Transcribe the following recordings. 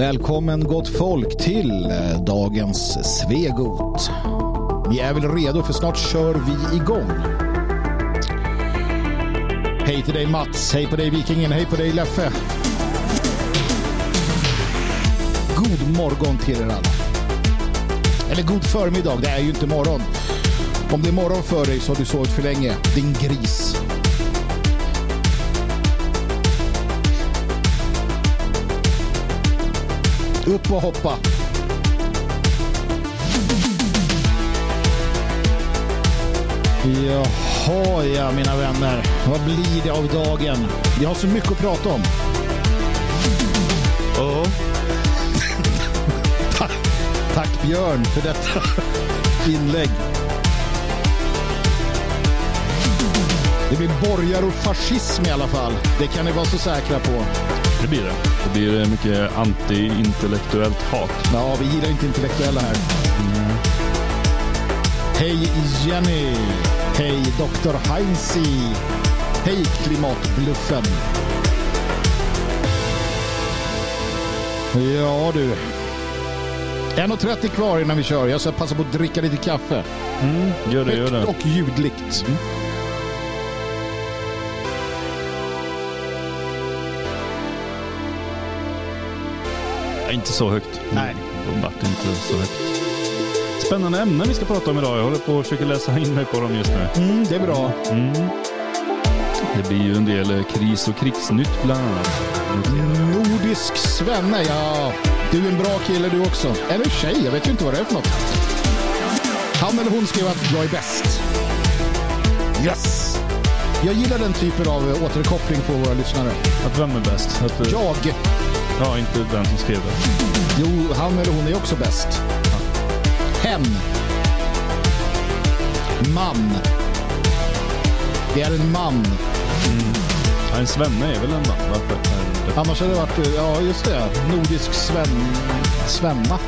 Välkommen gott folk till eh, dagens Svegot. Vi är väl redo för snart kör vi igång. Hej till dig Mats, hej på dig Vikingen, hej på dig Leffe. God morgon till er alla. Eller god förmiddag, det är ju inte morgon. Om det är morgon för dig så har du sovit för länge, din gris. Upp och hoppa. Jaha, ja mina vänner. Vad blir det av dagen? Vi har så mycket att prata om. Ja. Tack, tack Björn för detta inlägg. Det blir borgar och fascism i alla fall. Det kan ni vara så säkra på. Det blir det. Det blir mycket anti-intellektuellt hat. Ja, vi gillar inte intellektuella här. Hej Jenny. Hej Dr. Heinzi. Hej Klimatbluffen. Ja du. 1.30 kvar innan vi kör. Jag ska passa på att dricka lite kaffe. Mm, gör det, gör Högt det. och ljudligt. Ja, inte så högt. Nej. Det vart inte så högt. Spännande ämnen vi ska prata om idag. Jag håller på att försöka läsa in mig på dem just nu. Mm, det är bra. Mm. Det blir ju en del eh, kris och krigsnytt bland annat. Nordisk svenne, ja. Du är en bra kille du också. Eller tjej, jag vet ju inte vad det är för något. Han eller hon skrev att jag är bäst. Yes! Jag gillar den typen av eh, återkoppling på våra lyssnare. Att vem är bäst? Att, eh, Jag, Ja, inte den som skrev det. jo, han eller hon är också bäst. Hen. Man. Det är en man. Ja, en svenne är väl en man? Det- Annars hade det varit, ja just det, nordisk sven, svenna.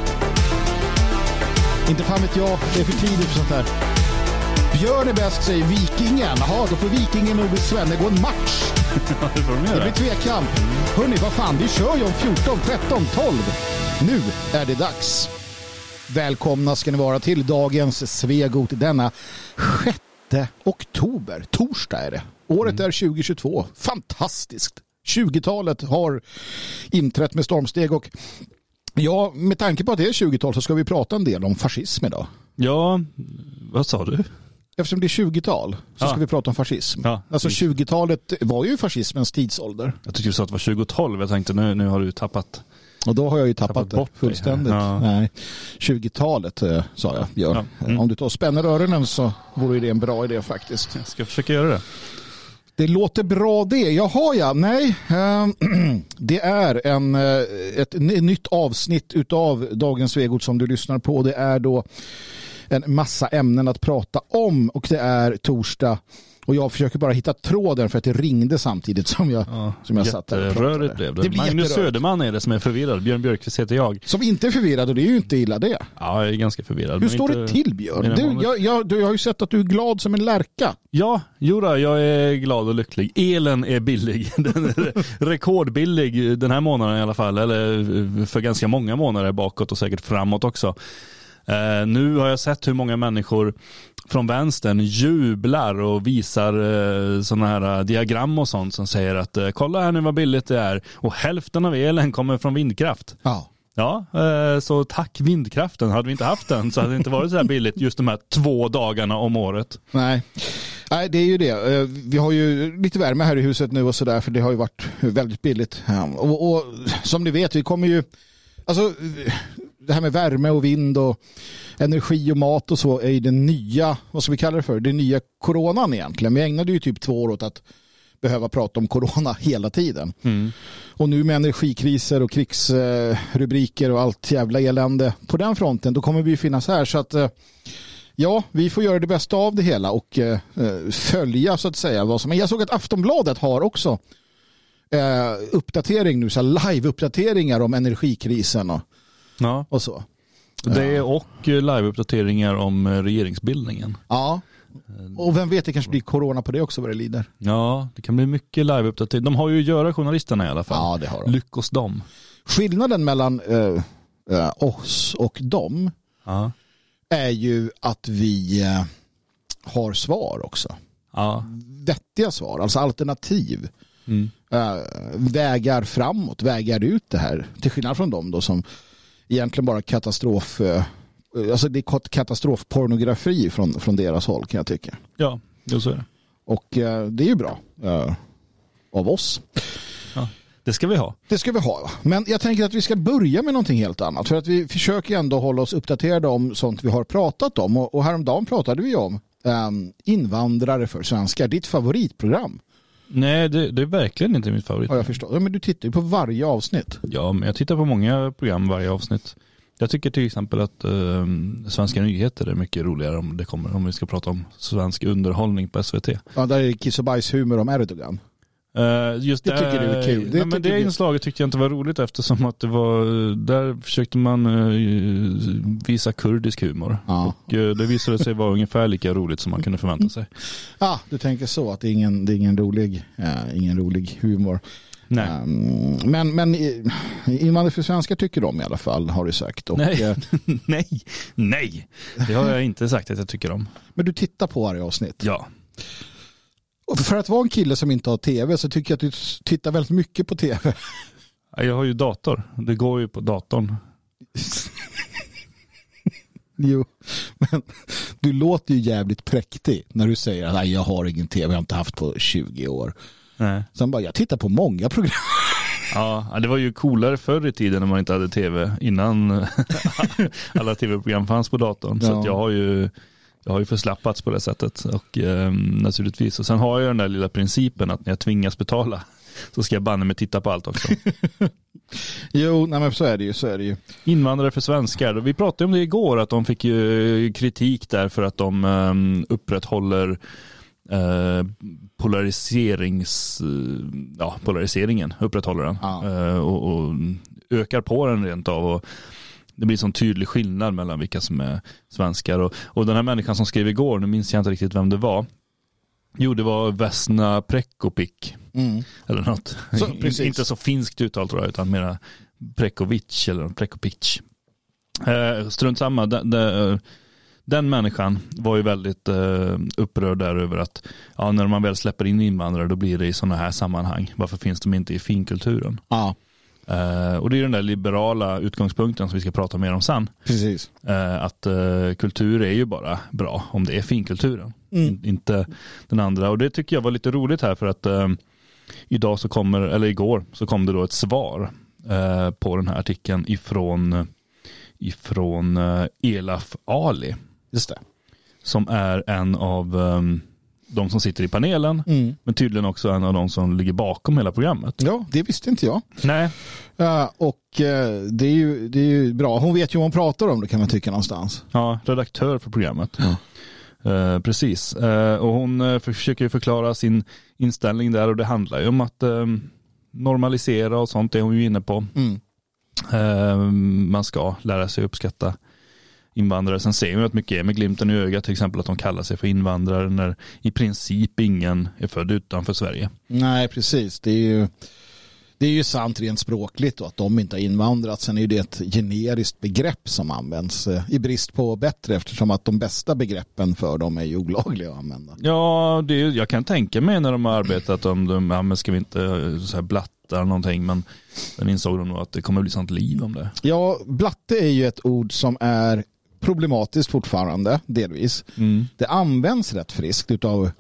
Inte fan vet jag, det är för tidigt för sånt här. Björn är bäst säger Vikingen. Jaha, då får Vikingen och Svenne gå en match. Det får de Det göra. blir tvekamp. Hörni, vad fan, vi kör ju om 14, 13, 12. Nu är det dags. Välkomna ska ni vara till dagens Svegot denna 6 oktober. Torsdag är det. Året är 2022. Fantastiskt. 20-talet har inträtt med stormsteg och ja, med tanke på att det är 20-tal så ska vi prata en del om fascism idag. Ja, vad sa du? Eftersom det är 20-tal så Ja. ska vi prata om fascism. Ja, alltså precis. 20-talet var ju fascismens tidsålder. Jag tyckte du sa att det var 2012. Jag tänkte nu, nu har du tappat. Och då har jag ju tappat, Tappat det bort dig. fullständigt. Ja. Nej, 20-talet eh, sa jag, Björn. Ja. Mm. Om du tar och spänner öronen så vore det en bra idé faktiskt. Jag ska försöka göra det. Det låter bra det. Jaha ja, nej. eh, Det är en, eh, ett nytt avsnitt utav Dagens Svegot som du lyssnar på. Det är då en massa ämnen att prata om och det är torsdag. Och jag försöker bara hitta tråden för att det ringde samtidigt som jag, som jag satt där och pratade. Blev det. Det Magnus. Söderman är det som är förvirrad. Björn Björkqvist heter jag. Som inte är förvirrad och det är ju inte illa det. Ja, jag är ganska förvirrad. Hur står inte- det till Björn? Du, jag, jag, du, jag har ju sett att du är glad som en lärka. Ja, jodå, jag är glad och lycklig. Elen är billig. Den är rekordbillig den här månaden i alla fall. Eller för ganska många månader bakåt och säkert framåt också. Eh, nu har jag sett hur många människor från vänstern jublar och visar eh, sådana här eh, diagram och sånt som säger att eh, kolla här nu vad billigt det är och hälften av elen kommer från vindkraft. Ja. Ja, eh, så tack vindkraften. Hade vi inte haft den så hade det inte varit så här billigt just de här två dagarna om året. Nej. Nej, det är ju det. Eh, Vi har ju lite värme här i huset nu och sådär för det har ju varit väldigt billigt. Och, och som ni vet, vi kommer ju... Alltså, det här med värme och vind och energi och mat och så är ju den nya, vad ska vi kalla det för, den nya coronan egentligen. Vi ägnade ju typ två år åt att behöva prata om corona hela tiden. Och nu med energikriser och krigsrubriker och allt jävla elände på den fronten, då kommer vi ju finnas här. Så att eh, ja, vi får göra det bästa av det hela och eh, eh, följa så att säga vad som Men Jag såg att Aftonbladet har också eh, uppdatering nu, så live-uppdateringar om energikrisen och, Ja. och så. Det och eh, liveuppdateringar om eh, regeringsbildningen. Ja. Och vem vet, det kanske blir corona på det också vad det lider. Ja, det kan bli mycket liveuppdatering. De har ju att göra journalisterna i alla fall. Ja, det har de. Lyckos dem. skillnaden mellan eh, eh, oss och dem Ja. är ju att vi eh, har svar också. Ja. Vettiga svar, alltså alternativ. Mm. Eh, vägar framåt, vägar ut det här. Till skillnad från dem då som egentligen bara katastrof... Eh, alltså det är katastrofpornografi från, från deras håll kan jag tycka. Ja, så är det. Och eh, det är ju bra eh, av oss. Det ska vi ha. Det ska vi ha. Men jag tänker att vi ska börja med någonting helt annat. För att vi försöker ändå hålla oss uppdaterade om sånt vi har pratat om. Och, häromdagen pratade vi om um, invandrare för svenskar. Ditt favoritprogram Nej, det, det är verkligen inte mitt favorit. har jag förstått. Ja, men du tittar ju på varje avsnitt. Ja, men jag tittar på många program varje avsnitt. Jag tycker till exempel att eh, svenska nyheter är mycket roligare om det kommer, om vi ska prata om svensk underhållning på SVT. Ja, där är det kiss och bajshumor om Erdogan. Eh, just Det tycker du är kul. Det nej, men det inslaget tyckte jag inte var roligt eftersom att det var, där försökte man eh, visa kurdisk humor. Ja. Och eh, det visade sig vara ungefär lika roligt som man kunde förvänta sig. Ah, du tänker så att det är ingen, det är ingen, rolig, eh, ingen rolig humor. Nej. Um, men men eh, invandrare för svenskar tycker de i alla fall har du sagt. Och, Nej. eh, nej, nej. Det har jag inte sagt att jag tycker om. men du tittar på varje avsnitt. Ja. Och för att vara en kille som inte har tv så tycker jag att du tittar väldigt mycket på tv. Jag har ju dator. Det går ju på datorn. Jo, men du låter ju jävligt präktig när du säger att "Nej, jag har ingen tv, jag har inte haft på 20 år. Nej. Sen bara, jag tittar på många program. Ja, det var ju coolare förr i tiden när man inte hade tv innan alla tv-program fanns på datorn. Så Ja. att jag har ju jag har ju förslappats på det sättet och eh, naturligtvis. Och sen har jag den där lilla principen att när jag tvingas betala så ska jag banne mig titta på allt också. Jo, nej men så är det ju, så är det ju. Invandrare för svenskar. Vi pratade om det igår att de fick ju kritik där för att de eh, upprätthåller eh, polariserings, eh, ja, polariseringen, upprätthåller den Ja. eh, och, och ökar på den rent av. Och det blir sån tydlig skillnad mellan vilka som är svenskar. Och, och den här människan som skrev igår, nu minns jag inte riktigt vem det var. Jo, det var Vesna Prekopik Mm. eller något. Så. Inte så finskt uttal tror jag, utan mera Prekovic eller Prekopic. Eh, strunt samma, den, den, den människan var ju väldigt eh, upprörd där över att ja, när man väl släpper in invandrare då blir det i sådana här sammanhang. Varför finns de inte i finkulturen? Ja, Eh, och det är den där liberala utgångspunkten som vi ska prata mer om sen. precis. Eh, att eh, kultur är ju bara bra om det är finkulturen. Mm. In, inte den andra. Och det tycker jag var lite roligt här för att idag så kommer, eller igår så kom det då ett svar på den här artikeln ifrån, ifrån Elaf Ali Just det. som är en av eh, de som sitter i panelen Mm. men tydligen också en av de som ligger bakom hela programmet. Ja, det visste inte jag. Nej, Ja, och eh, det, är ju, det är ju bra. Hon vet ju vad hon pratar om det kan man tycka någonstans. ja, redaktör för programmet. Ja. Eh, precis, och hon försöker ju förklara sin inställning där och det handlar ju om att normalisera och sånt, det är hon ju inne på. Mm. Man ska lära sig uppskatta invandrare. Sen ser vi att mycket är med glimten i ögat, till exempel att de kallar sig för invandrare när i princip ingen är född utanför Sverige. Nej, precis. Det är ju, det är ju sant rent språkligt och att de inte har invandrat. Sen är ju det ett generiskt begrepp som används eh, i brist på bättre eftersom att de bästa begreppen för dem är ju olagliga att använda. Ja, det, är- jag kan tänka mig när de har arbetat om de, ja, men ska vi inte eh, så här blatta någonting, men sen insåg de nog att det kommer bli sånt liv om det. Ja, blatte är ju ett ord som är problematiskt fortfarande, delvis. Det används rätt friskt av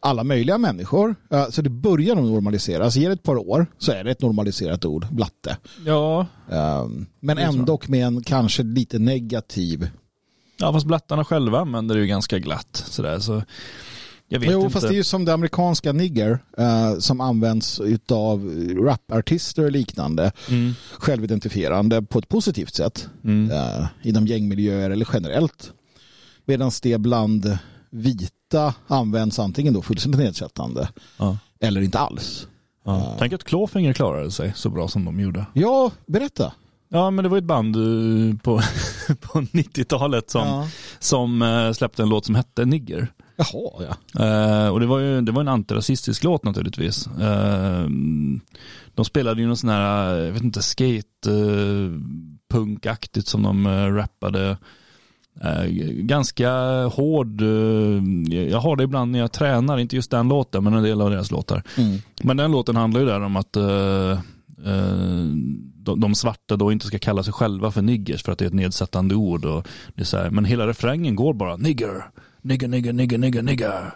alla möjliga människor. Så det börjar nog normaliseras. Ger det ett par år så är det ett normaliserat ord, blatte. Ja, Um, Men ändå med en kanske lite negativ. ja fast blattarna själva använder det ju ganska glatt. Sådär, så jag vet Jo, inte. fast det är ju som det amerikanska nigger eh, som används av rapartister och liknande. Mm. Självidentifierande på ett positivt sätt. Mm. eh, inom gängmiljöer eller generellt. Medan det bland vita används antingen då fullständigt nedsättande Ja. eller inte alls. Ja. Tänk att Clawfinger klarade sig så bra som de gjorde. Ja, berätta. Ja, men det var ett band eh, på, på 90-talet som, Ja. som eh, släppte en låt som hette Nigger. Jaha, ja. Eh, och det var ju det var en antirasistisk låt naturligtvis. Eh, de spelade ju någon sån här, jag vet inte, skate eh, som de eh, rappade. Eh, ganska hård, eh, jag har det ibland när jag tränar, inte just den låten men en del av deras låtar. Mm. Men den låten handlar ju där om att de, de svarta då inte ska kalla sig själva för niggers för att det är ett nedsättande ord. Och det är så här, men hela refrängen går bara nigger, nigger, nigger, nigger, nigger, nigger.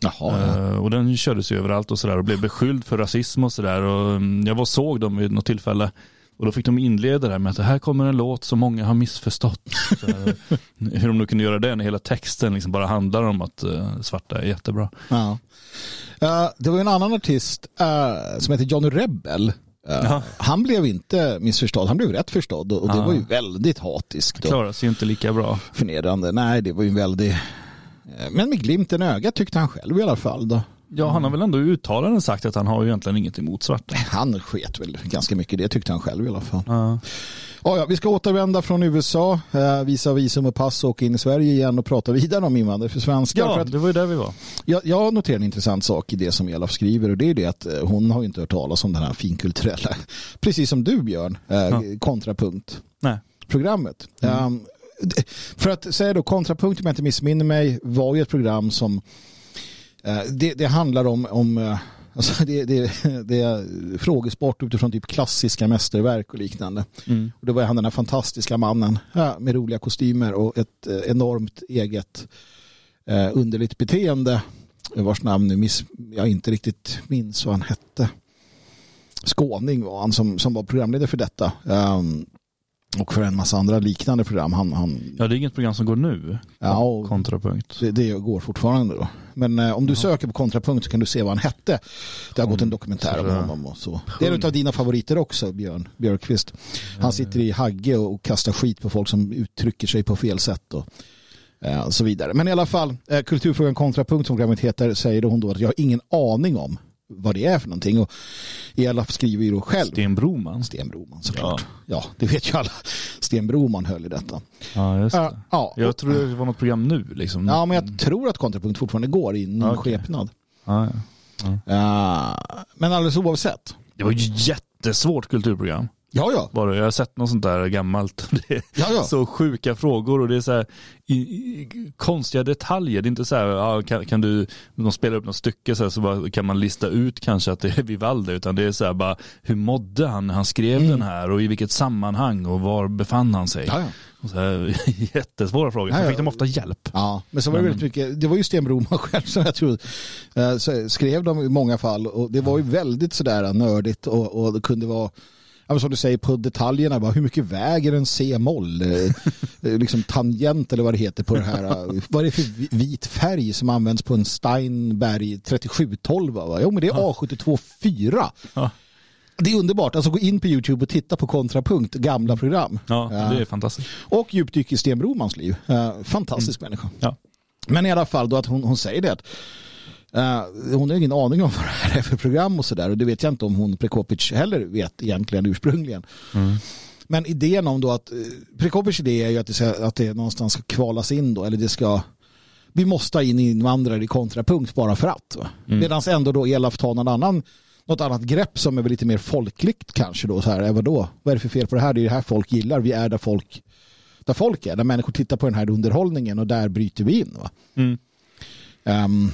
Jaha, ja. Eh, och den kördes ju överallt och sådär och blev beskylld för rasism och sådär. Och mm, jag var såg dem vid något tillfälle. Och då fick de inleda det här med att det här kommer en låt som många har missförstått. Så här, hur de nu kunde göra det när hela texten liksom bara handlar om att eh, svarta är jättebra. ja. Eh, det var ju en annan artist eh, som heter Johnny Rebel. Eh, Ja. Han blev inte missförstådd, han blev rätt förstådd och och det Ja. var ju väldigt hatiskt Klarar sig inte lika bra. förnedrande. Nej, det var ju väldigt... eh, Men med glimten i ögat tyckte han själv i alla fall. Då. Ja, han har väl ändå uttalanden sagt att han har ju egentligen inget emot svarta. Han sket väl ganska mycket, det tyckte han själv i alla fall. Ja. Ja, ja, vi ska återvända från USA, eh, visa visum och pass och åka in i Sverige igen och prata vidare om invandrare för svenskar. För Ja, att det var ju där vi var. jag, jag noterar en intressant sak i det som Elaf skriver och det är det att eh, hon har inte hört talas om den här finkulturella, precis som du Björn, eh, Ja. kontrapunkt Nej. programmet. Mm. Um, d- för att säga då, kontrapunkt om jag inte missminner mig var ju ett program som eh, det, det handlar om, om eh, alltså det, det, det är frågesport utifrån typ klassiska mästerverk och liknande. Mm. Och det var han den här fantastiska mannen ja, med roliga kostymer och ett eh, enormt eget eh, underligt beteende vars namn nu miss, jag inte riktigt minns vad han hette. Skåning var han som, som var programledare för detta. Um, och för en massa andra liknande program. Han, han, Ja, det är inget program som går nu. ja, Kontrapunkt. det, det går fortfarande då. Men eh, om du söker på kontrapunkt så kan du se vad han hette. Det har gått en dokumentär om honom och så. Det är en av dina favoriter också, Björn Björkqvist. Han sitter i Hagge och kastar skit på folk som uttrycker sig på fel sätt och eh, så vidare. Men i alla fall, eh, Kulturfrågan kontrapunkt som programmet heter säger hon då att jag har ingen aning om vad det är för någonting. Och Elaf skriver ju då själv. Sten Broman. Sten Broman såklart. Ja. det vet ju alla. Sten Broman höll i detta. Ja, just det. Ja, ja. Jag tror det var något program nu liksom. ja, men jag tror att kontrapunkt fortfarande går i ny Ja, okej. skepnad. Ja, ja. Ja, men alldeles oavsett. Det var ju jättesvårt kulturprogram. Ja, ja. Det. Jag har sett något sånt där gammalt. Det är Ja, ja. så sjuka frågor och det är så här i, i, konstiga detaljer. Det är inte så här, ja, kan, kan du, de spelar upp något stycke så, här, så bara, kan man lista ut kanske att det är Vivaldi utan det är så här bara, hur mådde han när han skrev den här och i vilket sammanhang och var befann han sig? Ja, ja. Så här, jättesvåra frågor. Så ja. fick de ofta hjälp. Ja, men så var det väldigt mycket, det var ju Sten Broman själv som jag tror eh, skrev dem i många fall och det var ju väldigt sådär nördigt och, och det kunde vara Ja, som du säger på detaljerna, bara, hur mycket väger en C-moll? Eh, eh, liksom tangent eller vad det heter på det här. eh, Vad är det för vi- vit färg som används på en Steinberg 3712? Va? Jo men det är A72 4. Ja. Det är underbart, alltså gå in på YouTube och titta på kontrapunkt, gamla program. Ja, det är fantastiskt. Och djupdyk i Sten Bromans liv. Fantastisk människa. Ja. Men i alla fall då att hon, hon säger det. Att, eh, hon har ingen aning om vad det här är för program och sådär. Och det vet jag inte om hon Prekopic heller vet egentligen ursprungligen. Men idén om då att eh, Prekopic idé är ju att det, ska, att det någonstans ska kvalas in då. Eller det ska vi måste ha in invandrare i kontrapunkt bara för att. va? Medan ändå då Elaf tar någon annan något annat grepp som är väl lite mer folkligt kanske då. Så här, eh, vadå? Vad är det för fel på det här? Det är det här folk gillar. Vi är där folk, där folk är. Där människor tittar på den här underhållningen och där bryter vi in. Va? Mm. Ehm,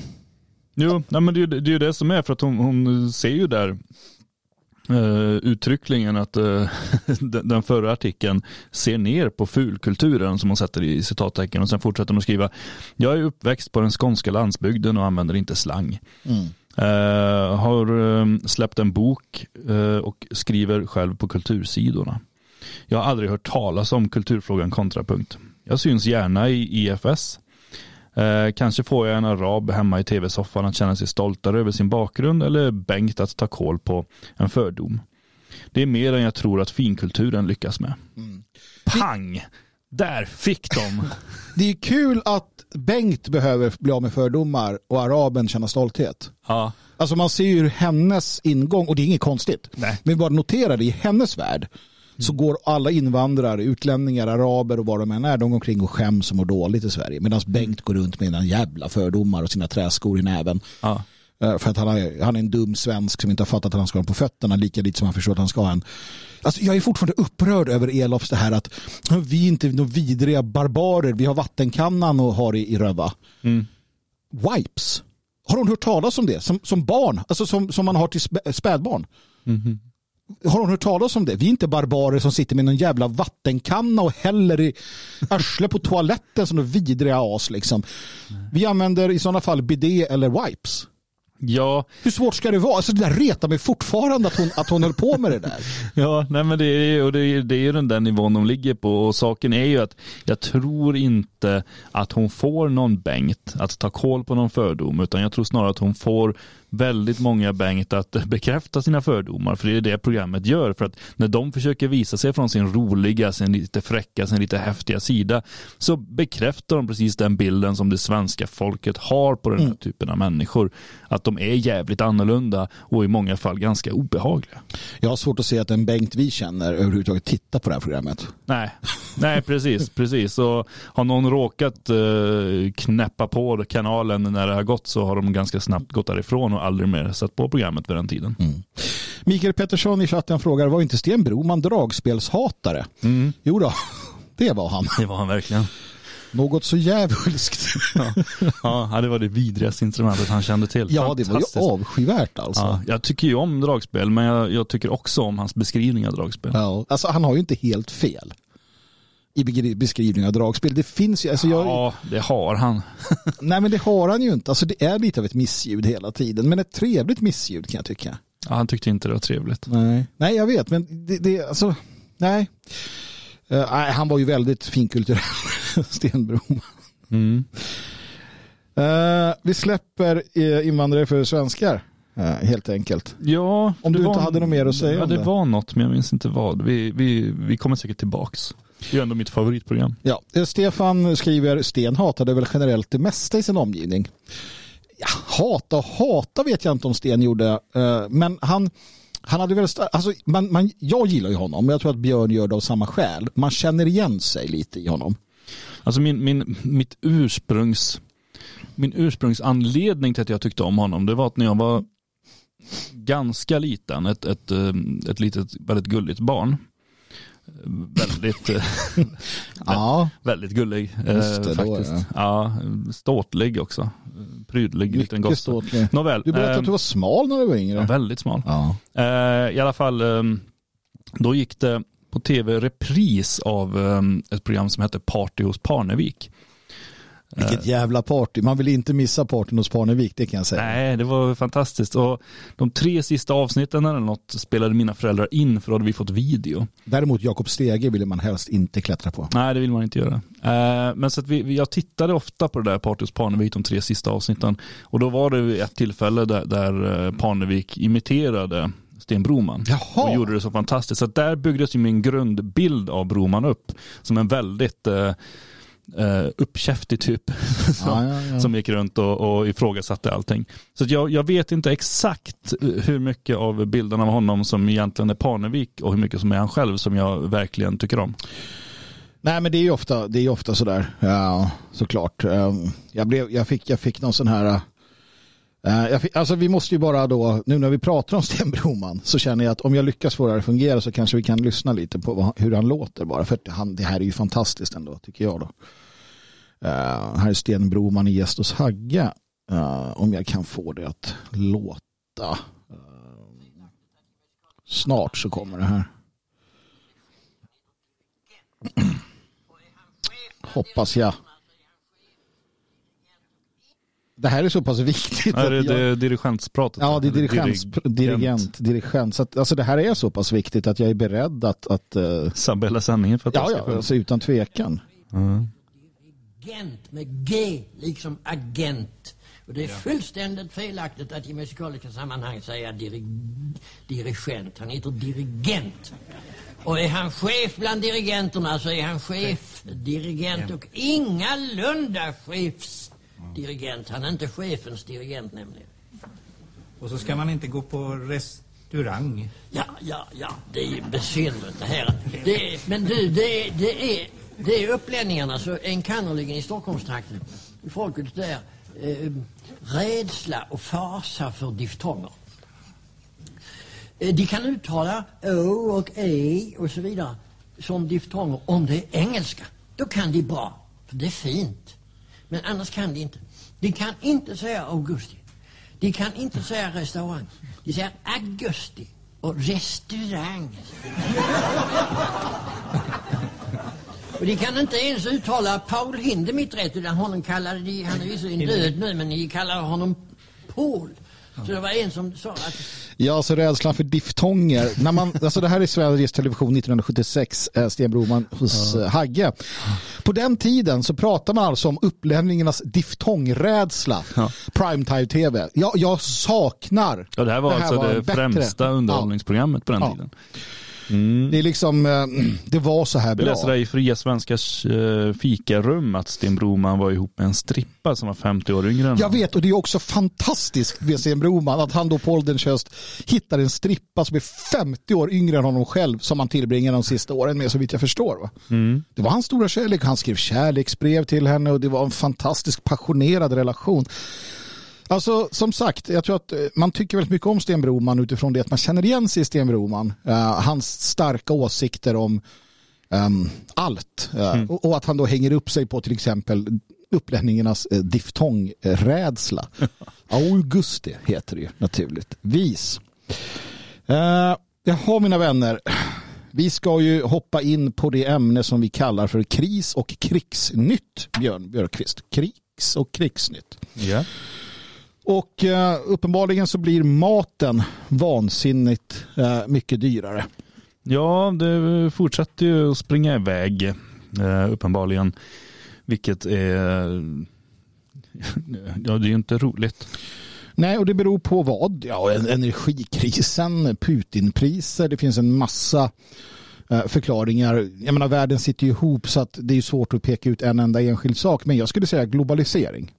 Jo, nej, men det, det är ju det som är för att hon, hon ser ju där uh, uttryckligen att eh, den, den förra artikeln ser ner på fulkulturen som hon sätter i citattecken och sen fortsätter hon att skriva Jag är uppväxt på den skånska landsbygden och använder inte slang. mm. Eh, har eh, släppt en bok och skriver själv på kultursidorna. Jag har aldrig hört talas om kulturfrågan kontrapunkt. Jag syns gärna i IFS. Eh, kanske får jag en arab hemma i tv-soffan att känna sig stoltare över sin bakgrund eller Bengt att ta koll på en fördom. Det är mer än jag tror att finkulturen lyckas med. Pang! Där fick de. Det är kul att Bengt behöver bli av med fördomar och araben känna stolthet. ja. Alltså man ser ju hennes ingång och det är inget konstigt. Nej. Men bara notera det i hennes värld. Så går alla invandrare, utlänningar, araber och vad de än är, de går omkring och skäms och mår dåligt i Sverige. Medan Bengt går runt med sina jävla fördomar och sina träskor i näven. Ja. Eh, För att han är, han är en dum svensk som inte har fattat att han ska ha på fötterna lika lite som han förstår att han ska ha en. Alltså, jag är fortfarande upprörd över Elofs det här att vi är inte några vidriga barbarer. Vi har vattenkannan och har i, i röva. Mm. Wipes. Har hon hört talas om det? Som, som barn? Alltså som, som man har till spä- spädbarn? Mhm. Har hon hört talas om det? Vi är inte barbarer som sitter med någon jävla vattenkanna och häller i arslet på toaletten som vidriga as. Liksom. Vi använder i sådana fall bidé eller wipes. Ja, Hur svårt ska det vara? Alltså det där retar mig fortfarande att hon, att hon höll på med det där. Ja, nej men det är, och det, är, det är ju den där nivån de ligger på och saken är ju att jag tror inte att hon får någon Bengt att ta koll på någon fördom utan jag tror snarare att hon får väldigt många Bengt att bekräfta sina fördomar för det är det programmet gör för att när de försöker visa sig från sin roliga, sin lite fräcka, sin lite häftiga sida så bekräftar de precis den bilden som det svenska folket har på den här typen av människor. Att de är jävligt annorlunda och i många fall ganska obehagliga. Jag har svårt att se att en Bengt vi känner överhuvudtaget tittar på det här programmet. Nej, nej precis, precis. Så har någon råkat eh, knäppa på kanalen när det har gått så har de ganska snabbt gått därifrån och aldrig mer sett på programmet vid den tiden. Mikael Pettersson i chatten frågar, var inte Sten Broman dragspelshatare? Jo då, det var han. Det var han verkligen. Något så djävulskt. Ja, det var det vidrigaste instrumentet han kände till. Ja, det var ju avskyvärt alltså. Ja, jag tycker ju om dragspel, men jag, jag tycker också om hans beskrivning av dragspel. Ja, alltså han har ju inte helt fel i beskrivning av dragspel. Det finns ju, alltså jag, Ja, det har han. nej men det har han ju inte. Alltså det är lite av ett missljud hela tiden, men ett trevligt missljud kan jag tycka. Ja, han tyckte inte det var trevligt. Nej, nej jag vet, men det, det alltså, nej. Eh, nej, han var ju väldigt finkulturell, Stenbrom. Mm. Uh, vi släpper eh, invandrare för svenskar, helt enkelt. Ja, Om du var, inte hade något mer att säga ja, om det det. var något, men jag minns inte vad. Vi, vi, vi kommer säkert tillbaks. Det är ändå mitt favoritprogram. Ja, eh, Stefan skriver, Sten hatade väl generellt det mesta i sin omgivning. Ja, hata och hata vet jag inte om Sten gjorde, eh, men han, han hade väl, alltså, man, man, jag gillar ju honom, men jag tror att Björn gör det av samma skäl. Man känner igen sig lite i honom. Alltså min, min, mitt ursprungs, min ursprungsanledning till att jag tyckte om honom, det var att när jag var ganska liten, ett, ett, eh, ett litet, väldigt gulligt barn. Väldigt, eh, Ja, väldigt gullig eh, det, då, faktiskt. Ja, ståtlig också. Prydlig liten mycket gosse. ståtlig. Nåväl. Du berättade eh, att du var smal när du var yngre. ja, väldigt smal. Ja. Eh, I alla fall, eh, då gick det på tv repris av eh, ett program som hette Party hos Parnevik. Vilket jävla party. Man vill inte missa partyn hos Parnevik, det kan jag säga. Nej, det var fantastiskt. Och de tre sista avsnitten eller något spelade mina föräldrar in för då hade vi fått video. Däremot Jakob Stege ville man helst inte klättra på. Nej, det vill man inte göra. Eh, men så att vi, jag tittade ofta på det där Party hos Parnevik, de tre sista avsnitten. Och då var det ett tillfälle där, där eh, Parnevik imiterade Sten Broman. Jaha. Och gjorde det så fantastiskt. Så där byggdes ju min grundbild av Broman upp. Som en väldigt eh, eh, uppkäftig typ. som, Ja, ja, ja. som gick runt och, och ifrågasatte allting. Så jag, jag vet inte exakt hur mycket av bilden av honom som egentligen är Parnevik och hur mycket som är han själv som jag verkligen tycker om. Nej men det är ju ofta, det är ofta sådär. Ja, såklart. Um, Jag, blev, jag, fick, jag fick någon sån här... Eh, alltså vi måste ju bara då, nu när vi pratar om Sten Broman så känner jag att om jag lyckas få det här att fungera så kanske vi kan lyssna lite på vad, hur han låter bara. För att han, det här är ju fantastiskt ändå tycker jag då. Uh, här är Sten Broman i gäst hos Hagge. Uh, om jag kan få det att låta. Uh, snart så kommer det här. Hoppas jag. Det här är så pass viktigt. Är det, att jag- det dirigentspratet? Ja, det är dirigent. dirigent, dirigent. Så att, alltså det här är så pass viktigt att jag är beredd att, att uh, Sabba hela sändningen för att ja, ja, alltså utan tvekan. Agent med G, liksom agent. Och det är fullständigt felaktigt att i musikaliska sammanhang säga diri dirigent. Han heter dirigent. Och är han chef bland dirigenterna så är han chef, dirigent och ingalunda chefsdirigent. Han är inte chefens dirigent nämligen. Och så ska man inte gå på rest, restaurang. Ja, ja, ja, det är besynnerligt det här. Det, är- men du, det är, det är, det är upplänningarna, så enkannerligen i Stockholmstrakten, folket där, eh, rädsla och fasa för diftonger. Eh, De kan uttala å och e och så vidare som diftonger om det är engelska. Då kan de bra, för det är fint. Men annars kan de inte. De kan inte säga augusti. De kan inte säga restaurang. De säger augusti och restaurang. Och de kan inte ens uttala Paul Hindemith rätt, utan honom kallade de, han är visserligen död nu, men de kallar honom Paul. Så det var en som sa att Ja, alltså rädslan för diftonger. När man, alltså det här är Sveriges Television 1976, eh, Sten Broman hos eh, Hagge. På den tiden så pratar man alltså om upplänningarnas diftongrädsla. Ja. Primetime-tv. Jag, jag saknar. Ja, det här var alltså det bättre. främsta Ja. underhållningsprogrammet på den Ja. tiden. Det är liksom, eh, det var så här Jag bra. läste det i Fria Svenskars eh, fikarum att Sten Broman var ihop med en strippa som var 50 år yngre än Jag vet och det är också fantastiskt med Sten Broman att han då på ålderns höst hittar en strippa som är 50 år yngre än honom själv som han tillbringar de sista åren med så vitt jag förstår. Va? Det var hans stora kärlek. Han skrev kärleksbrev till henne och det var en fantastisk passionerad relation. Alltså som sagt, jag tror att eh, man tycker väldigt mycket om Sten Broman utifrån det att man känner igen sig i Sten Broman. Eh, hans starka åsikter om ehm, allt. Eh, och, och att han då hänger upp sig på till exempel upplänningarnas eh, diftongrädsla. Augusti heter det ju naturligtvis. Uh, jaha mina vänner. Vi ska ju hoppa in på det ämne som vi kallar för kris och krigsnytt, Björn Björkqvist. Krigs och krigsnytt. Ja. Och eh, uppenbarligen så blir maten vansinnigt eh, mycket dyrare. ja, det fortsätter ju att springa iväg eh, uppenbarligen. Vilket är, ja det är ju inte roligt. Nej, och det beror på vad? Ja, en- energikrisen, Putinpriser, det finns en massa eh, förklaringar. Jag menar, världen sitter ju ihop så att det är svårt att peka ut en enda enskild sak. Men jag skulle säga globalisering.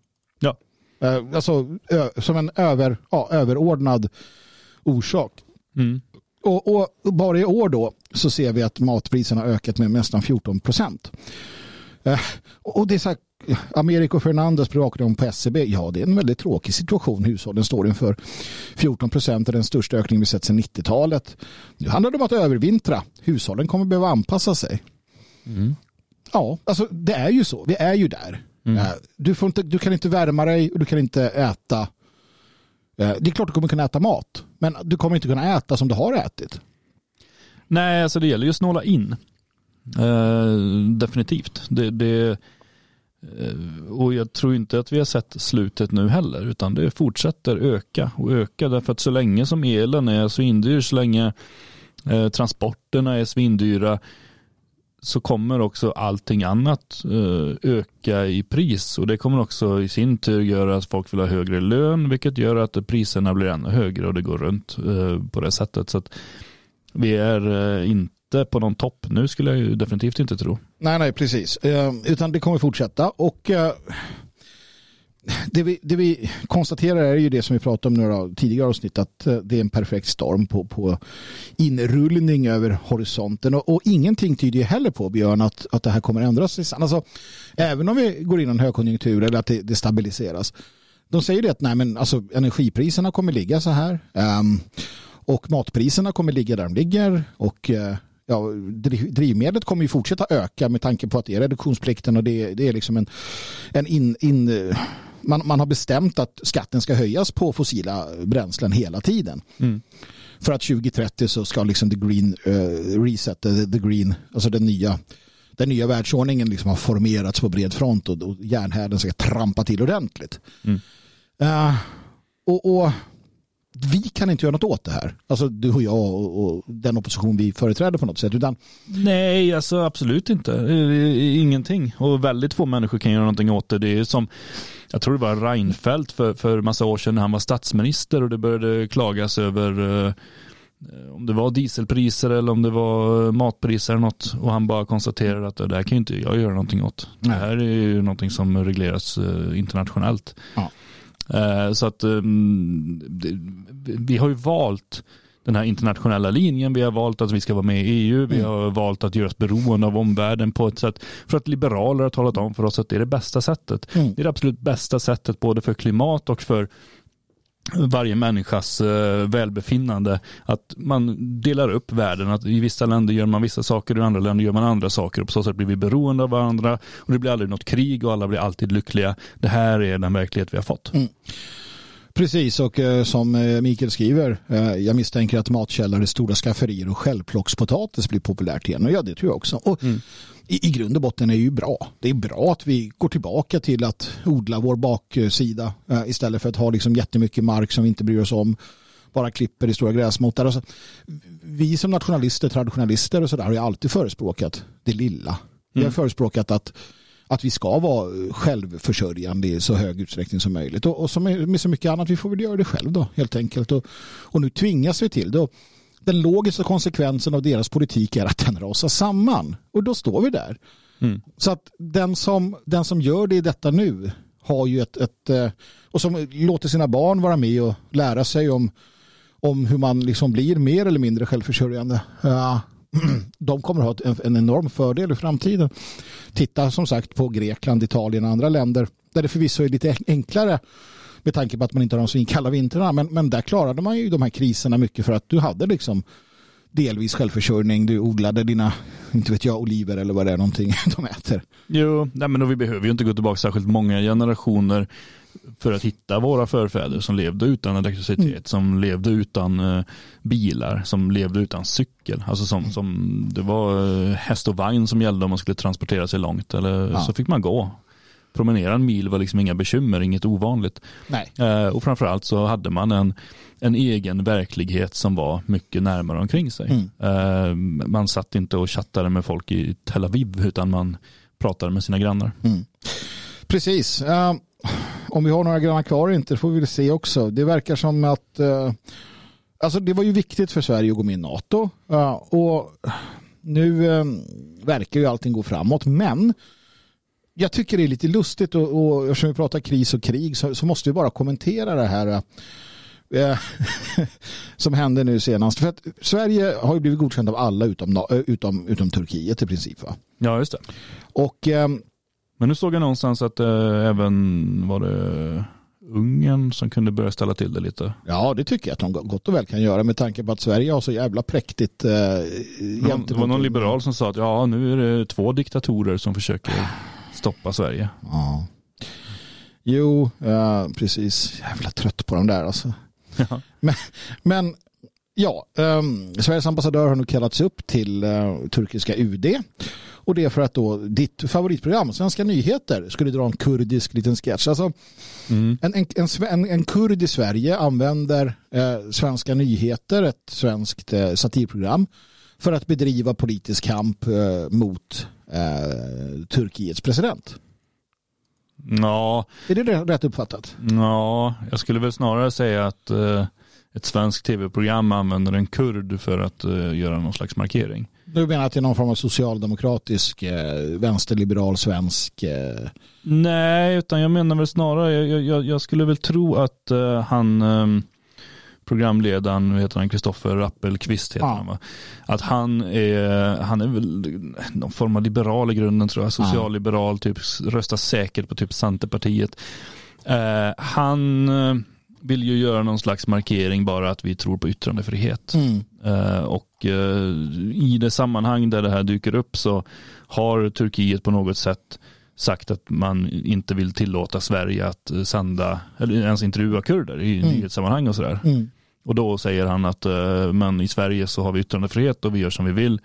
Eh, Alltså som en över, ja, överordnad orsak. Mm. Och, och bara i år då så ser vi att matpriserna har ökat med nästan 14 procent. Eh, och det är så här, Americo Fernandez privatekonom på SCB, ja det är en väldigt tråkig situation hushållen står inför. 14 procent är den största ökningen vi sett sedan 90-talet. Nu handlar det om att övervintra. Hushållen kommer behöva anpassa sig. Ja, alltså det är ju så. Vi är ju där. Eh, Du, får inte, du kan inte värma dig och du kan inte äta. Eh, Det är klart du kommer kunna äta mat, men du kommer inte kunna äta som du har ätit. Nej, alltså det gäller ju att snåla in. Eh, definitivt. Det, det, eh, och jag tror inte att vi har sett slutet nu heller, utan det fortsätter öka och öka. Därför att så länge som elen är svindyr, så länge eh, transporterna är svindyra, så kommer också allting annat eh, öka i pris. Och det kommer också i sin tur göra att folk vill ha högre lön, vilket gör att priserna blir ännu högre och det går runt eh, på det sättet. Så att vi är eh, inte på någon topp nu skulle jag ju definitivt inte tro. Nej, nej, precis. Utan det kommer fortsätta. Och det, vi, det vi konstaterar är ju det som vi pratade om några tidigare avsnitt, att eh, det är en perfekt storm på, på inrullning över horisonten. Och, och ingenting tyder ju heller på, Björn, att, att det här kommer ändras. Alltså, även om vi går in i en högkonjunktur eller att det, det stabiliseras. De säger det att nej, men, alltså, energipriserna kommer ligga så här. um, och matpriserna kommer ligga där de ligger. Och uh, ja, driv- drivmedlet kommer ju fortsätta öka med tanke på att det är reduktionsplikten och det, det är liksom en, en in, in, man, man har bestämt att skatten ska höjas på fossila bränslen hela tiden. För att 2030 så ska liksom the green uh, reset, the, the green, alltså den nya den nya världsordningen liksom har formerats på bred front och, och järnhärden ska trampa till ordentligt. Eh, och, och vi kan inte göra något åt det här. Alltså du och jag och, och den opposition vi företräder på något sätt. Utan Nej, alltså absolut inte. Eh, Ingenting. Och väldigt få människor kan göra någonting åt det. Det är som, jag tror det var Reinfeldt för, för massa år sedan när han var statsminister och det började klagas över eh, om det var dieselpriser eller om det var eh, matpriser eller något. Och han bara konstaterade att det där kan ju inte jag göra någonting åt. Det här är ju någonting som regleras eh, internationellt. Ja. Eh, Så att det- vi har ju valt den här internationella linjen. Vi har valt att vi ska vara med i EU. Vi har valt att göra oss beroende av omvärlden på ett sätt för att liberaler har talat om för oss att det är det bästa sättet. Mm. Det är det absolut bästa sättet både för klimat och för varje människas eh, välbefinnande. Att man delar upp världen. Att I vissa länder gör man vissa saker, i andra länder gör man andra saker. Och på så sätt blir vi beroende av varandra. Och det blir aldrig något krig och alla blir alltid lyckliga. Det här är den verklighet vi har fått. Mm. Precis, och eh, som eh, Mikael skriver, eh, jag misstänker att matkällare, stora skafferier och självplockspotatis blir populärt igen. Och ja, det tror jag också. Och i, I grund och botten är det ju bra. Det är bra att vi går tillbaka till att odla vår baksida istället för att ha liksom jättemycket mark som vi inte bryr oss om. Bara klipper i stora gräsmottar. Alltså, vi som nationalister, traditionalister och sådär har ju alltid förespråkat det lilla. Vi har förespråkat att att vi ska vara självförsörjande i så hög utsträckning som möjligt. Och, och som med, så mycket annat, vi får väl göra det själv då helt enkelt. Och, och nu tvingas vi till det. Och den logiska konsekvensen av deras politik är att den rasar samman. Och då står vi där. Mm. Så att den som, den som gör det i detta nu har ju ett, ett eh, och som låter sina barn vara med och lära sig om, om hur man liksom blir mer eller mindre självförsörjande. Ja, de kommer att ha en enorm fördel i framtiden. Titta som sagt på Grekland, Italien och andra länder där det förvisso är lite enklare med tanke på att man inte har de svinkalla vintrarna. Men, men där klarade man ju de här kriserna mycket för att du hade liksom delvis självförsörjning. Du odlade dina, inte vet jag, oliver eller vad det är någonting de äter. Jo, nej men då vi behöver ju inte gå tillbaka särskilt många generationer för att hitta våra förfäder som levde utan elektricitet, som levde utan eh, bilar, som levde utan cykel. Alltså som, som det var eh, häst och vagn som gällde om man skulle transportera sig långt eller Ja. så fick man gå. Promenera en mil var liksom inga bekymmer, inget ovanligt. Eh, och framförallt så hade man en, en egen verklighet som var mycket närmare omkring sig. Eh, man satt inte och chattade med folk i Tel Aviv utan man pratade med sina grannar. Precis. Eh, om vi har några grannar kvar eller inte det får vi väl se också. Det verkar som att eh, alltså det var ju viktigt för Sverige att gå med i NATO. eh, och nu eh, verkar ju allting gå framåt. Men jag tycker det är lite lustigt och, och eftersom vi pratar kris och krig så, så måste vi bara kommentera det här eh, som hände nu senast. För att Sverige har ju blivit godkänt av alla utom, utom, utom Turkiet i princip. Va? Ja, just det. Och Men nu såg jag någonstans att eh, även var det Ungern som kunde börja ställa till det lite. Ja, det tycker jag att de gott och väl kan göra med tanke på att Sverige har så jävla präktigt eh, Någon, det var någon liberal som sa att ja, nu är det två diktatorer som försöker stoppa Sverige. Ja. Jo, ja, precis. Jävla trött på dem där alltså. Ja. Men, men ja, um, Sveriges ambassadör har nu kallats upp till eh, turkiska UD. Och det är för att då ditt favoritprogram, Svenska nyheter, skulle dra en kurdisk liten sketch. Alltså, Mm. en, en, en, en, kurd i Sverige använder eh, Svenska nyheter, ett svenskt eh, satirprogram, för att bedriva politisk kamp eh, mot eh, Turkiets president. Ja, Är det rätt- rätt uppfattat? ja, jag skulle väl snarare säga att eh, ett svenskt tv-program använder en kurd för att eh, göra någon slags markering. Du menar att det är någon form av socialdemokratisk, eh, vänsterliberal, svensk... Eh, Nej, utan jag menar väl snarare, jag, jag, jag skulle väl tro att eh, han, eh, programledaren, heter han, Kristoffer Rappelqvist heter Ja. han va? Att han är, han är väl någon form av liberal i grunden tror jag, socialliberal, typ röstar säkert på typ Centerpartiet. Eh, han eh, vill ju göra någon slags markering bara att vi tror på yttrandefrihet. mm. Eh, och eh, i det sammanhang där det här dyker upp så har Turkiet på något sätt sagt att man inte vill tillåta Sverige att eh, sända eller ens intervjua kurder i Mm. nyhetssammanhang och sådär. Mm. Och då säger han att eh, men i Sverige så har vi yttrandefrihet och vi gör som vi vill.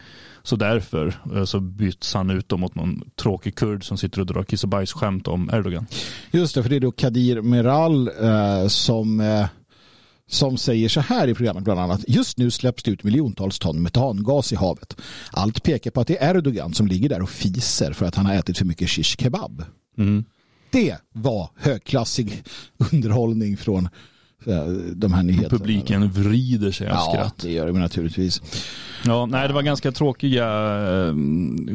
Så därför eh, så byts han ut mot någon tråkig kurd som sitter och drar kiss och bajs-skämt om Erdogan. Just det, för det är då Kadir Meral eh, som, eh, som säger så här i programmet bland annat. Just nu släpps det ut miljontals ton metangas i havet. Allt pekar på att det är Erdogan som ligger där och fiser för att han har ätit för mycket shish kebab. Mm. Det var högklassig underhållning från de här nyheterna. Publiken vrider sig av Ja, skratt. det gör de naturligtvis. Ja, nej det var ganska tråkiga eh,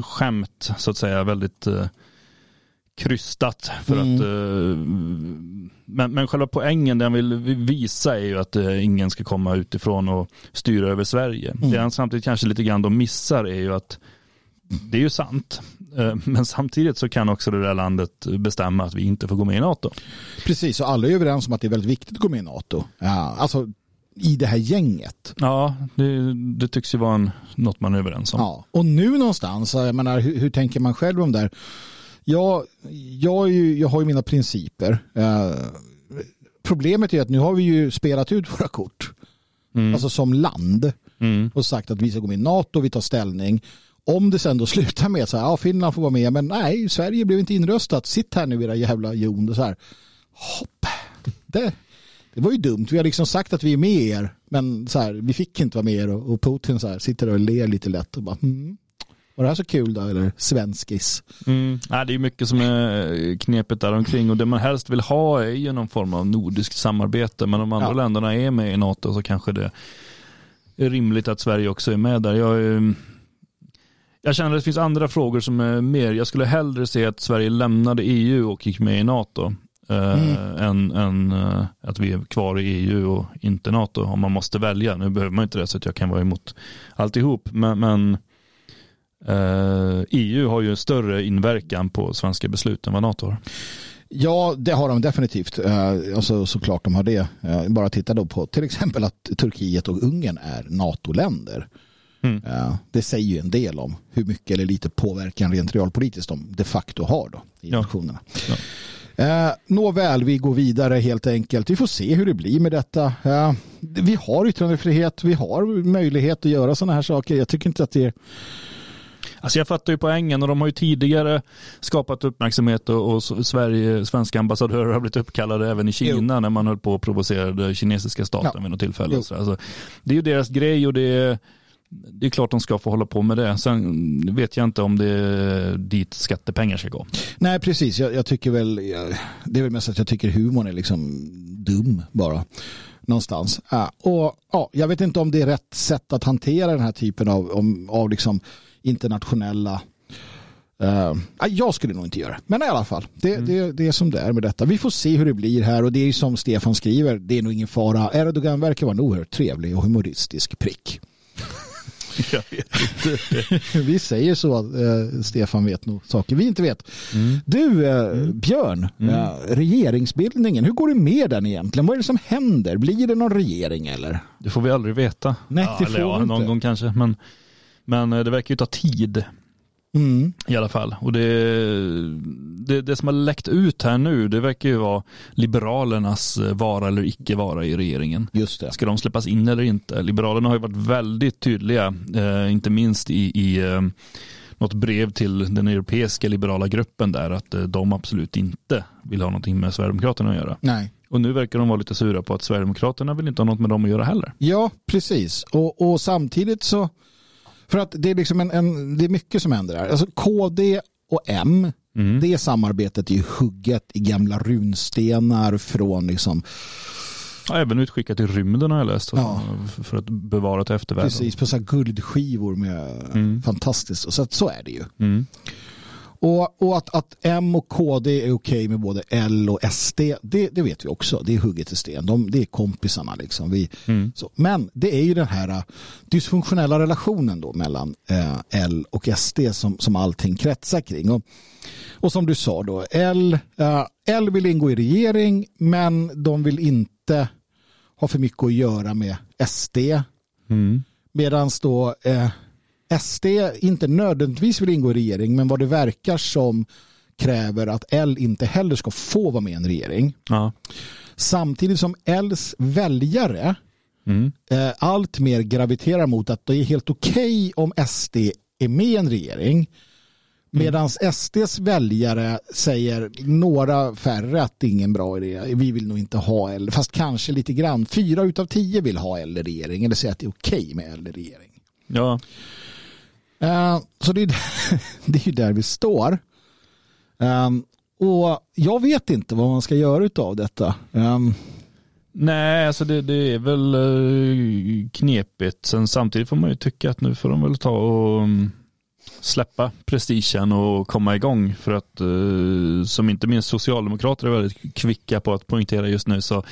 skämt så att säga. Väldigt eh, krystat för Mm. att eh, men, men själva poängen den vill visa är ju att eh, ingen ska komma utifrån och styra över Sverige. Mm. Det han samtidigt kanske lite grann de missar är ju att det är ju sant. Eh, Men samtidigt så kan också det där landet bestämma att vi inte får gå med i NATO. Precis, och alla är överens om att det är väldigt viktigt att gå med i NATO. Ja, alltså i det här gänget. Ja, det, det tycks ju vara en, något man är överens om. Ja. Och nu någonstans, jag menar, hur, hur tänker man själv om det här? Jag, jag, ju, jag har ju mina principer. Eh, problemet är att nu har vi ju spelat ut våra kort. Mm. Alltså som land. Mm. Och sagt att vi ska gå med i NATO, vi tar ställning. Om det sen då slutar med så här, ja Finland får vara med, men nej, Sverige blev inte inröstat. Sitt här nu era jävla jon. Och så här. Hopp. Det, det var ju dumt. Vi har liksom sagt att vi är med er, men så här, vi fick inte vara med er. Och, och Putin så här, sitter och ler lite lätt och bara, hmm. Var det här så kul då? Eller svenskis? Mm. Nej, det är mycket som är knepigt där omkring och det man helst vill ha är ju någon form av nordiskt samarbete men om andra Ja. länderna är med i NATO så kanske det är rimligt att Sverige också är med där. Jag, är- jag känner att det finns andra frågor som är mer, jag skulle hellre se att Sverige lämnade EU och gick med i NATO eh, än, än eh, att vi är kvar i EU och inte NATO om man måste välja. Nu behöver man inte det så att jag kan vara emot alltihop men, men Eh, EU har ju en större inverkan på svenska beslut än vad NATO har. Ja, det har de definitivt. Alltså, såklart de har det. Bara titta då på till exempel att Turkiet och Ungern är NATO-länder. Mm. Det säger ju en del om hur mycket eller lite påverkan rent realpolitiskt de de facto har då i Ja. nationerna. Ja. Eh, Nåväl, vi går vidare helt enkelt. Vi får se hur det blir med detta. Eh, Vi har yttrandefrihet, vi har möjlighet att göra sådana här saker. Jag tycker inte att det är... Alltså jag fattar ju poängen och de har ju tidigare skapat uppmärksamhet och, och Sverige, svenska ambassadörer har blivit uppkallade även i Kina när man höll på och provocerade kinesiska staten Ja. vid något tillfälle. Jo. Så alltså, det är ju deras grej och det är, det är klart de ska få hålla på med det. Sen vet jag inte om det är dit skattepengar ska gå. Nej, precis. Jag, jag tycker väl, jag, det är väl mest att jag tycker humorn är liksom dum bara. Någonstans. Ja, och ja, jag vet inte om det är rätt sätt att hantera den här typen av, om, av liksom internationella ja, jag skulle nog inte göra det. Men i alla fall, det, det, det är som det är med detta. Vi får se hur det blir här och det är som Stefan skriver, det är nog ingen fara. Erdogan verkar vara en oerhört trevlig och humoristisk prick. Jag vet inte. Vi säger så, eh, Stefan vet nog saker vi inte vet. Du, eh, Björn, eh, regeringsbildningen, hur går det med den egentligen? Vad är det som händer? Blir det någon regering eller? Det får vi aldrig veta. Nej, det får ja, vi någon inte. gång kanske. Men, men eh, det verkar ju ta tid. Mm. I alla fall. Och det, det, det som har läckt ut här nu, det verkar ju vara Liberalernas eh, vara eller icke vara i regeringen. Just det. Ska de släppas in eller inte? Liberalerna har ju varit väldigt tydliga, eh, inte minst i, i eh, något brev till den europeiska liberala gruppen där, att eh, de absolut inte vill ha någonting med Sverigedemokraterna att göra. Nej. Och nu verkar de vara lite sura på att Sverigedemokraterna vill inte ha något med dem att göra heller. Ja, precis. Och, och samtidigt så, för att det är liksom en, en det är mycket som händer här. Alltså KD och M, Mm. det samarbetet är ju hugget i gamla runstenar från liksom, Ja, även utskickat i rymden har jag läst, Ja. för- att bevara till eftervärlden. precis på så guldskivor med Mm. fantastiskt. Så, att, så är det ju. Mm. Och, och att, att M och KD är okej med både L och SD, det, det vet vi också. Det är hugget i sten. De, det är kompisarna liksom. Vi, Mm. så. Men det är ju den här äh, dysfunktionella relationen då mellan eh, L och SD som, som allting kretsar kring. Och, och som du sa då, L, eh, L vill ingå i regering men de vill inte ha för mycket att göra med SD. Mm. Medan då eh, SD inte nödvändigtvis vill ingå i regering men vad det verkar som kräver att L inte heller ska få vara med i en regering. Ja. Samtidigt som Ls väljare Mm. eh, allt mer graviterar mot att det är helt okej om SD är med i en regering. Medan SDs väljare säger några färre att det är ingen bra idé. Vi vill nog inte ha L, fast kanske lite grann. Fyra utav tio vill ha L i regering eller säger att det är okej med L regering. ja. Eh, så det är, det är ju där vi står. Ehm, och jag vet inte vad man ska göra av detta. Ehm, Nej, alltså det, det är väl eh, knepigt. Sen samtidigt får man ju tycka att nu får de väl ta och mm, släppa prestigen och komma igång. För att eh, som inte minst socialdemokrater är väldigt kvicka på att poängtera just nu så,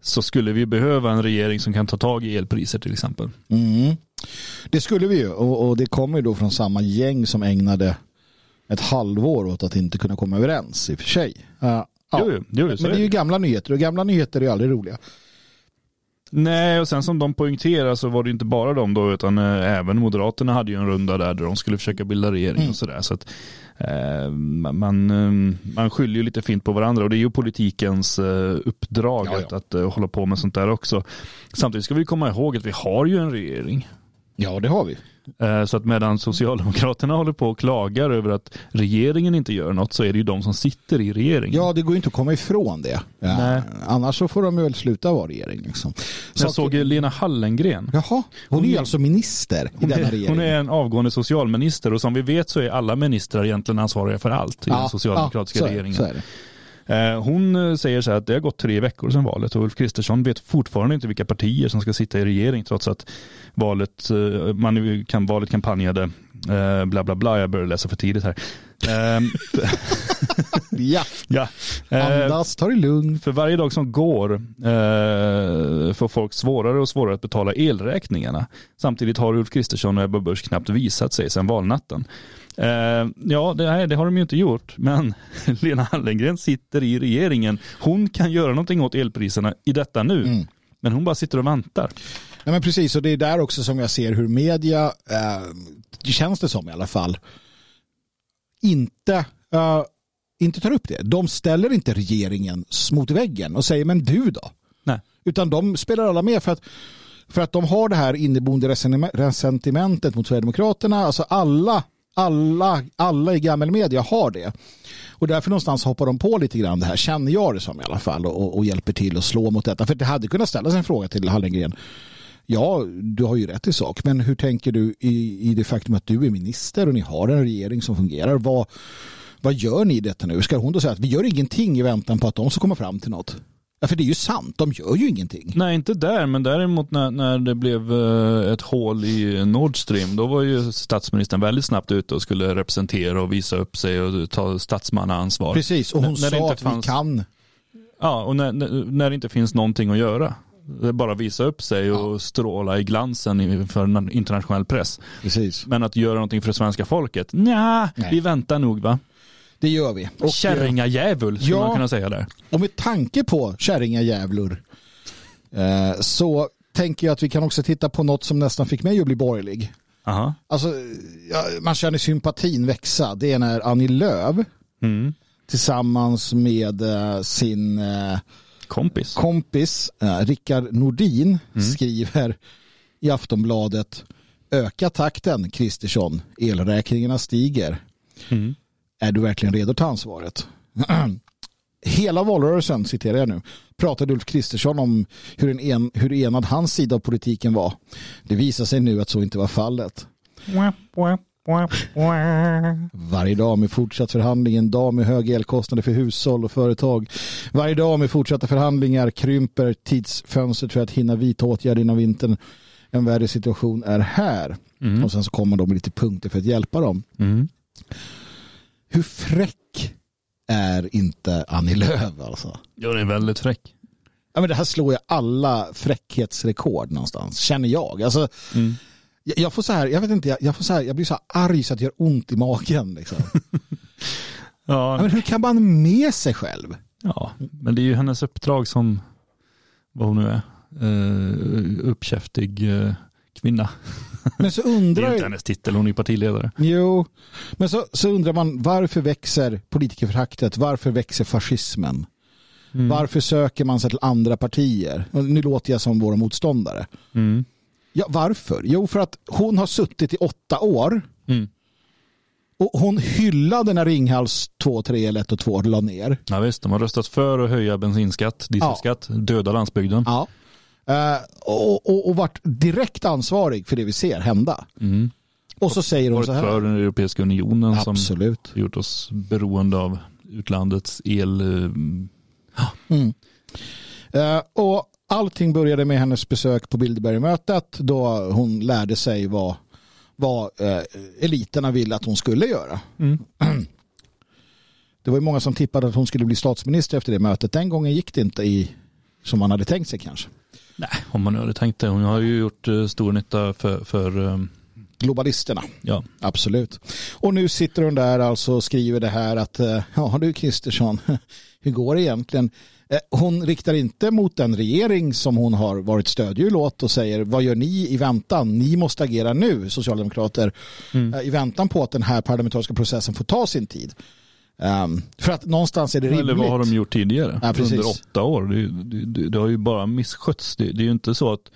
så skulle vi behöva en regering som kan ta tag i elpriser till exempel. Mm. Det skulle vi ju och, och det kommer ju då från samma gäng som ägnade ett halvår åt att inte kunna komma överens i och för sig. Uh, ja. Jo, jo, Men det är ju gamla nyheter och gamla nyheter är ju aldrig roliga. Nej, och sen som de poängterar så var det inte bara de då, utan eh, även Moderaterna hade ju en runda där, där de skulle försöka bilda regering Mm. och sådär. Så att, eh, man, eh, man skyller ju lite fint på varandra och det är ju politikens eh, uppdrag Ja, Att, ja. att eh, hålla på med sånt där också. Samtidigt ska vi komma ihåg att vi har ju en regering. Ja, det har vi. Eh, Så att medan Socialdemokraterna håller på och klagar över att regeringen inte gör något så är det ju de som sitter i regeringen. Ja, det går ju inte att komma ifrån det. Ja. Nej. Annars så får de väl sluta vara regering. Liksom. Jag såg ju Lena Hallengren. Jaha, hon, Hon är ju alltså minister i denna är, regering. hon är en avgående socialminister och som vi vet så är alla ministrar egentligen ansvariga för allt i den socialdemokratiska så är- regeringen. Så är det. Eh, Hon eh, säger så här att det har gått tre veckor sedan valet och Ulf Kristersson vet fortfarande inte vilka partier som ska sitta i regering trots att valet, eh, man kan, valet kampanjade eh, bla bla bla, jag börjar läsa för tidigt här. Eh, Ja, ja. Eh, andas, ta det lugnt. för varje dag som går eh, får folk svårare och svårare att betala elräkningarna. Samtidigt har Ulf Kristersson och Ebba Busch knappt visat sig sedan valnatten. Eh, ja, det, nej, det har de ju inte gjort, men Lena Hallengren sitter i regeringen. Hon kan göra någonting åt elpriserna i detta nu, Mm. men hon bara sitter och väntar. Nej, men precis, och det är där också som jag ser hur media, eh, det känns det som i alla fall, inte, eh, inte tar upp det. De ställer inte regeringen mot väggen och säger men du då? Nej. Utan de spelar alla med för att, för att de har det här inneboende resentime- resentimentet mot Sverigedemokraterna. Alltså alla, alla, alla i gammal media har det. Och därför någonstans hoppar de på lite grann det här, känner jag det som i alla fall, och, och hjälper till att slå mot detta. För det hade kunnat ställas en fråga till Hallengren. Ja, du har ju rätt i sak, men hur tänker du i, i det faktum att du är minister och ni har en regering som fungerar? Vad, vad gör ni i detta nu? Ska hon då säga att vi gör ingenting i väntan på att de ska komma fram till något? Ja, för det är ju sant, de gör ju ingenting. Nej, inte där, men däremot när, när det blev eh, ett hål i Nord Stream, då var ju statsministern väldigt snabbt ute och skulle representera och visa upp sig och ta statsmannaansvar. Precis, och hon När- när sa att fanns- vi kan. Ja, och när, när när det inte finns någonting att göra. Bara visa upp sig och stråla i glansen i- för en internationell press. Precis. Men att göra någonting för det svenska folket, nja, Nej. vi väntar nog va? Det gör vi. Och, Kärringajävul skulle Ja. man kunna säga där. och med tanke på kärringajävlor eh, så tänker jag att vi kan också titta på något som nästan fick mig att bli borgerlig. Aha. Alltså, ja, man känner sympatin växa. Det är när Annie Lööf Mm. tillsammans med eh, sin eh, Kompis. kompis eh, Rickard Nordin skriver i Aftonbladet Öka takten Kristersson, elräkningarna stiger. Mm. Är du verkligen redo att ta ansvaret? Hela valrörelsen, citerar jag nu, pratade Ulf Kristersson om hur, en en, hur enad hans sida av politiken var. Det visar sig nu att så inte var fallet. Varje dag med fortsatt förhandling, en dag med höga elkostnader för hushåll och företag. Varje dag med fortsatta förhandlingar krymper tidsfönstret för att hinna vidta åtgärder innan vintern. En värre situation är här. Mm. Och sen så kommer de med lite punkter för att hjälpa dem. Mm. Hur fräck är inte Annie Lööf alltså? Ja, det är väldigt fräck. Ja, men det här slår ju alla fräckhetsrekord någonstans, känner jag. Alltså, Mm. Jag, jag får så här, jag vet inte, jag, jag, får så här, jag blir så här arg så att det gör ont i magen. Liksom. Ja, men hur kan man med sig själv? ja, men det är ju hennes uppdrag som, vad hon nu är, uh, uppkäftig eh, kvinna. Men så Det är undrar inte hennes titel, hon är partiledare. Jo, men så, så undrar man varför växer politikerföraktet? Varför växer fascismen? Mm. Varför söker man sig till andra partier? Nu låter jag som våra motståndare. Mm. Ja, varför? Jo, för att hon har suttit i åtta år Mm. och hon hyllade när Ringhals 2, 3 eller 1 och 2 la ner. Ja visst, de har röstat för att höja bensinskatt, dieselskatt, döda landsbygden. Ja. Eh, och, och, och varit direkt ansvarig för det vi ser hända. Mm. Och så säger hon så här. för den Europeiska unionen som Absolut. gjort oss beroende av utlandets el. eh, Mm. Eh, och allting började med hennes besök på Bilderbergmötet då hon lärde sig vad, vad eh, eliterna ville att hon skulle göra. Mm. Det var ju många som tippade att hon skulle bli statsminister efter det mötet. Den gången gick det inte i som man hade tänkt sig kanske. Nej, om man nu hade tänkt det. Hon har ju gjort eh, stor nytta för, för eh, Globalisterna, ja. absolut. Och nu sitter hon där alltså och skriver det här att eh, ja du Kristersson, hur går det egentligen? Eh, Hon riktar inte mot den regering som hon har varit stödhjul åt och säger vad gör ni i väntan? Ni måste agera nu, socialdemokrater, Mm. eh, i väntan på att den här parlamentariska processen får ta sin tid. Ehm, för att någonstans är det rimligt. Eller vad har de gjort tidigare? Ja. Under åtta år. Det, det, det, det har ju bara misskötts. Det, det är ju inte så att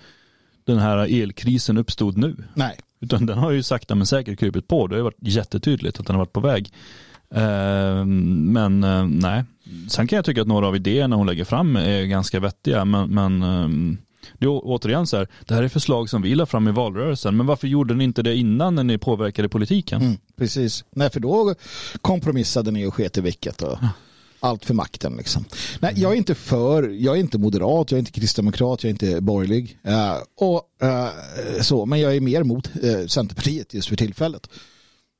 den här elkrisen uppstod nu. Nej, Utan den har ju sakta men säkert krupit på. Det har ju varit jättetydligt att den har varit på väg. Eh, Men eh, nej, sen kan jag tycka att några av idéerna hon lägger fram är ganska vettiga. Men, men eh, det är återigen så här, det här är förslag som vi la fram i valrörelsen. Men varför gjorde ni inte det innan när ni påverkade politiken? mm, precis. Nej, för då kompromissade ni och sket i vilket. Och allt för makten liksom. Nej, jag är inte för, jag är inte moderat, jag är inte kristdemokrat, jag är inte borgerlig. Eh, och, eh, så, men jag är mer mot eh, Centerpartiet just för tillfället.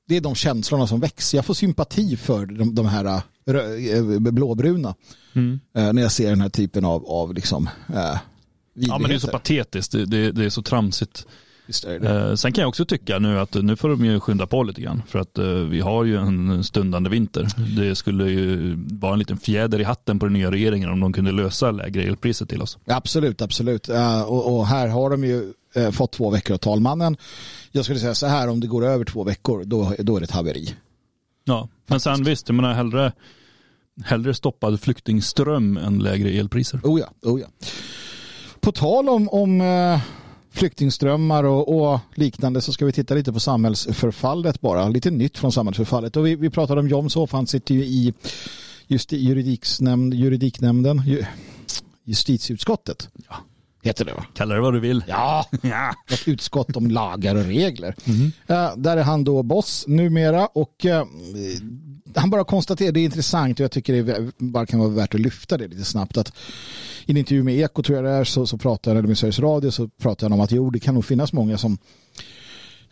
Det är de känslorna som växer. Jag får sympati för de, de här eh, rö- blåbruna Mm. eh, när jag ser den här typen av, av liksom, eh, Ja men det är så patetiskt, det, det, det är så tramsigt. Eh, sen kan jag också tycka nu att nu får de ju skynda på lite grann. För att eh, vi har ju en stundande vinter. Det skulle ju vara en liten fjäder i hatten på den nya regeringen om de kunde lösa lägre elpriser till oss. Absolut, absolut. Eh, och, och här har de ju eh, fått två veckor av talmannen. Jag skulle säga så här, om det går över två veckor, då, då är det ett haveri. Ja, men sen visst, jag menar hellre, hellre stoppad flyktingström än lägre elpriser. Oh ja, oh ja. På tal om, om eh, flyktingströmmar och, och liknande så ska vi titta lite på samhällsförfallet bara. Lite nytt från samhällsförfallet. Och vi, vi pratade om Jomshof, han sitter ju i just i juridiknämnd, juridiknämnden, ju, justitieutskottet. Ja. Heter det va? Kalla det vad du vill. Ja, Ja. ett utskott om lagar och regler. Eh, där är han då boss numera och eh, han bara konstaterar, det är intressant och jag tycker det bara kan vara värt att lyfta det lite snabbt att i en intervju med Eko tror jag det är så, så pratar han, med Sveriges Radio så pratar han om att jo det kan nog finnas många som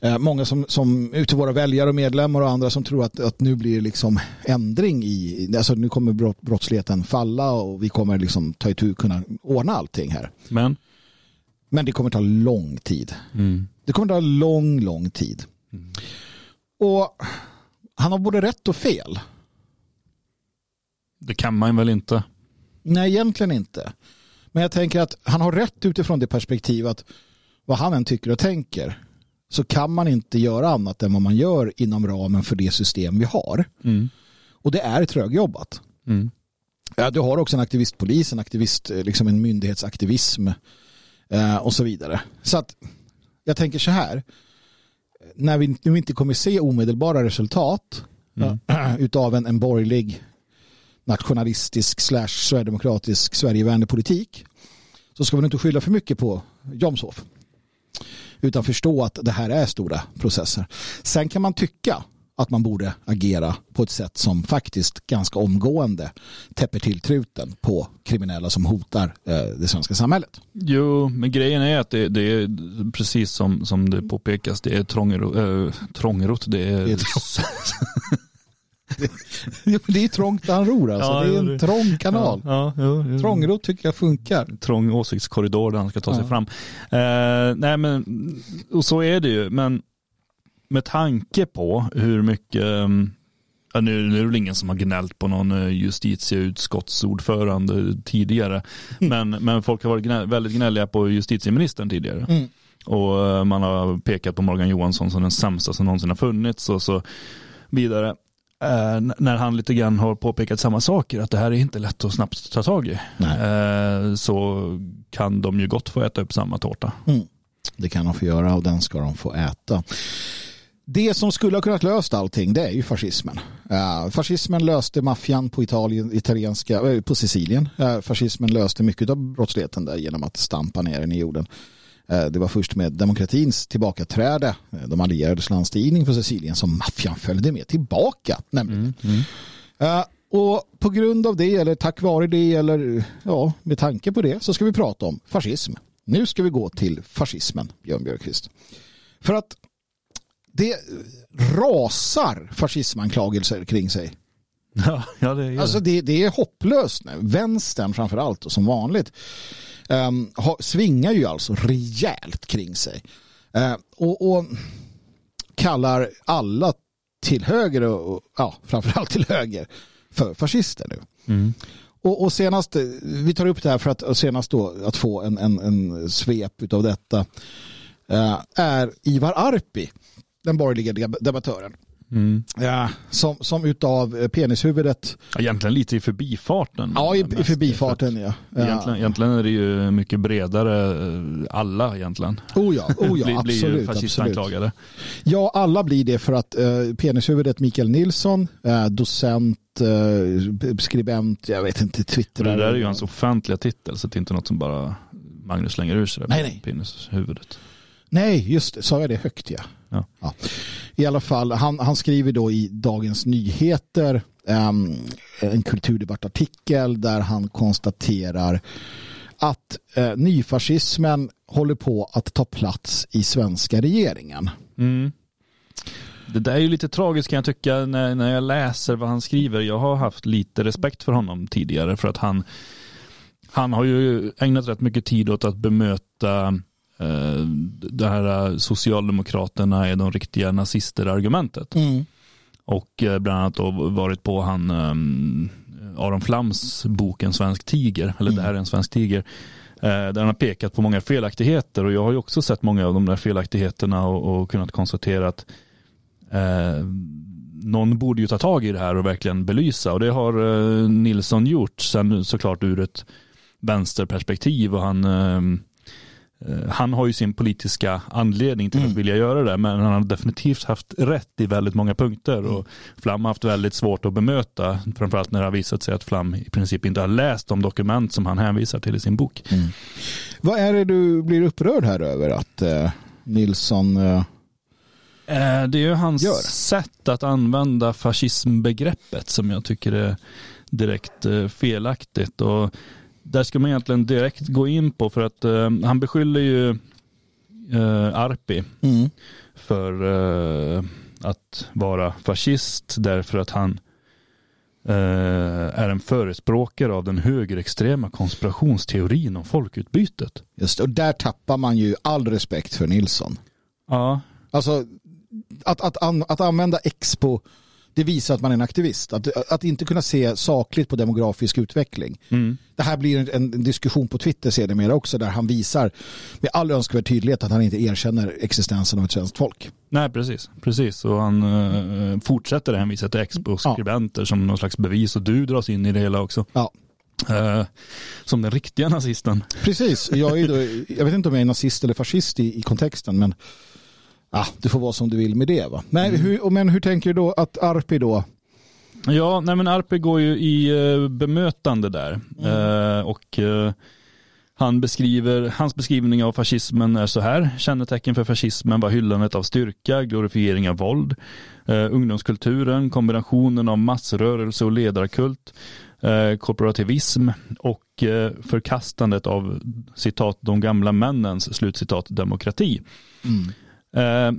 eh, Många som, som ute våra väljare och medlemmar och andra som tror att, att nu blir det liksom ändring i, alltså nu kommer brott, brottsligheten falla och vi kommer liksom ta itu kunna ordna allting här. Men, Men det kommer ta lång tid. mm. Det kommer ta lång, lång tid. Och han har både rätt och fel. det kan man väl inte. Nej, egentligen inte. Men jag tänker att han har rätt utifrån det perspektiv att vad han än tycker och tänker så kan man inte göra annat än vad man gör inom ramen för det system vi har. Mm. Och det är trögjobbat. Mm. Ja, du har också en aktivistpolis, en aktivist, eh, liksom en myndighetsaktivism eh, och så vidare. Så att jag tänker så här. När vi nu inte kommer se omedelbara resultat Mm. utav en, en borgerlig nationalistisk slash sverigedemokratisk Sverigevänlig politik så ska vi inte skylla för mycket på Jomshof. Utan förstå att det här är stora processer. Sen kan man tycka att man borde agera på ett sätt som faktiskt ganska omgående täpper till truten på kriminella som hotar eh, det svenska samhället. Jo, men grejen är att det, det är precis som, som det påpekas, det är trångrot, äh, trångrot det är, Det är Jo, Det är trångt där han ror alltså. Ja, det är en det- trång kanal. Ja, ja, jo, Trångrot tycker jag funkar. trång åsiktskorridor där han ska ta sig Ja. fram. Eh, nej men, och så är det ju, men med tanke på hur mycket, um, ja, nu, nu är det väl ingen som har gnällt på någon eh, justitieutskottsordförande tidigare, men, men folk har varit gnäll, väldigt gnälliga på justitieministern tidigare. Mm. Och eh, man har pekat på Morgan Johansson som den sämsta som någonsin har funnits och så vidare. Eh, när han lite grann har påpekat samma saker, att det här är inte lätt att snabbt ta tag i. Eh, så kan de ju gott få äta upp samma tårta. Mm. Det kan de få göra och den ska de få äta. Det som skulle ha kunnat löst allting det är ju fascismen. Uh, fascismen löste maffian på Italien, italienska, eh, på Sicilien. Uh, fascismen löste mycket av brottsligheten där genom att stampa ner den i jorden. Uh, det var först med demokratins tillbakaträde, de allierades landstigning på Sicilien som maffian följde med tillbaka. Nämligen. Uh, och på grund av det, eller tack vare det, eller ja, med tanke på det, så ska vi prata om fascism. Nu ska vi gå till fascismen, Björn Björkqvist. För att det rasar fascismanklagelser kring sig. Ja, ja det är Alltså det, det är hopplöst nu. Vänstern framför allt och som vanligt um, har, svingar ju alltså rejält kring sig. Uh, och, och kallar alla till höger och, och ja, framförallt till höger för fascister nu. Mm. Och, och senast, vi tar upp det här för att senast då att få en, en, en svep av detta uh, är Ivar Arpi, den borgerliga debattören. Mm. Ja, som, som utav penishuvudet. Egentligen lite i förbifarten. Ja, i, i förbifarten ja. Egentligen, egentligen är det ju mycket bredare, eh, alla egentligen. Oh ja, oh ja blir, absolut. blir fascistanklagade. Ja, alla blir det för att eh, penishuvudet Mikael Nilsson, eh, docent, eh, skribent, jag vet inte, Twitter. Det där är ju hans offentliga titel, så det är inte något som bara Magnus slänger ur sig. Nej, nej. Penishuvudet. Nej, just det. Sa jag det högt? Ja. Ja. ja. I alla fall, han, han skriver då i Dagens Nyheter um, en kulturdebattartikel där han konstaterar att uh, nyfascismen håller på att ta plats i svenska regeringen. Mm. Det där är ju lite tragiskt kan jag tycka när, när jag läser vad han skriver. Jag har haft lite respekt för honom tidigare för att han, han har ju ägnat rätt mycket tid åt att bemöta Eh, det här eh, Socialdemokraterna är de riktiga nazister-argumentet. Mm. Och eh, bland annat då varit på han Aron Flams bok En svensk tiger, eller mm. det här är en svensk tiger. Där han har pekat på många felaktigheter och jag har ju också sett många av de där felaktigheterna och, och kunnat konstatera att eh, någon borde ju ta tag i det här och verkligen belysa och det har eh, Nilsson gjort sen såklart ur ett vänsterperspektiv och han eh, Eh, han har ju sin politiska anledning till mm. att vilja göra det, men han har definitivt haft rätt i väldigt många punkter och mm. Flam har haft väldigt svårt att bemöta, framförallt när det har visat sig att Flam i princip inte har läst de dokument som han hänvisar till i sin bok. Mm. Vad är det du blir upprörd här över att eh, Nilsson eh... Eh, det är ju hans gör. sätt att använda fascismbegreppet som jag tycker är direkt eh, felaktigt. Och där ska man egentligen direkt gå in på för att uh, han beskyller ju uh, Arpi mm. för uh, att vara fascist därför att han är en förespråkare av den högerextrema konspirationsteorin om folkutbytet. Just och där tappar man ju all respekt för Nilsson. Ja. Alltså att, att, att använda Expo det visar att man är en aktivist. Att, att inte kunna se sakligt på demografisk utveckling. Mm. Det här blir en, en diskussion på Twitter sedermera också där han visar med all önskvärd tydlighet att han inte erkänner existensen av ett svenskt folk. Nej, precis. precis. Och han uh, fortsätter hänvisa till Expo-skribenter ja. som någon slags bevis och du dras in i det hela också. Ja. Uh, som den riktiga nazisten. Precis, jag, är då, jag vet inte om jag är nazist eller fascist i, i kontexten men ah, du får vara som du vill med det. Va? Men, mm. hur, men hur tänker du då att Arpi då? Ja, nej men Arpi går ju i uh, bemötande där. Mm. Uh, och uh, han beskriver, hans beskrivning av fascismen är så här. Kännetecken för fascismen var hyllandet av styrka, glorifiering av våld, ungdomskulturen, kombinationen av massrörelse och ledarkult, korporativism och förkastandet av citat de gamla männens slutcitat demokrati. Mm. Eh,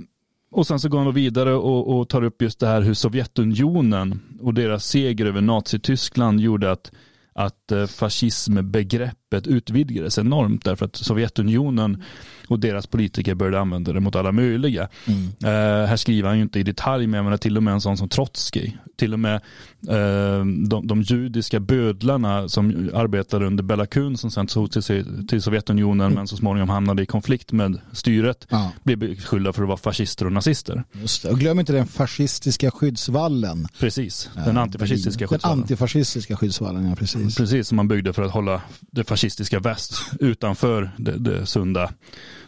och sen så går han vidare och, och, tar upp just det här hur Sovjetunionen och deras seger över Nazityskland gjorde att, att eh, fascismbegrepp fascismbegreppet utvidgades enormt därför att Sovjetunionen och deras politiker började använda det mot alla möjliga. Mm. Eh, här skriver han ju inte i detalj, men jag menar till och med en sån som Trotsky. Till och med eh, de, de, judiska bödlarna som arbetade under Bela Kun som sen tog till, till Sovjetunionen mm. men så småningom hamnade i konflikt med styret. Ja. Blev beskyllda för att vara fascister och nazister. Just det. Och glöm inte den fascistiska skyddsvallen. Precis, den antifascistiska skyddsvallen. Den antifascistiska skyddsvallen, ja precis. Precis, som man byggde för att hålla det fascistiska väst utanför det, det sunda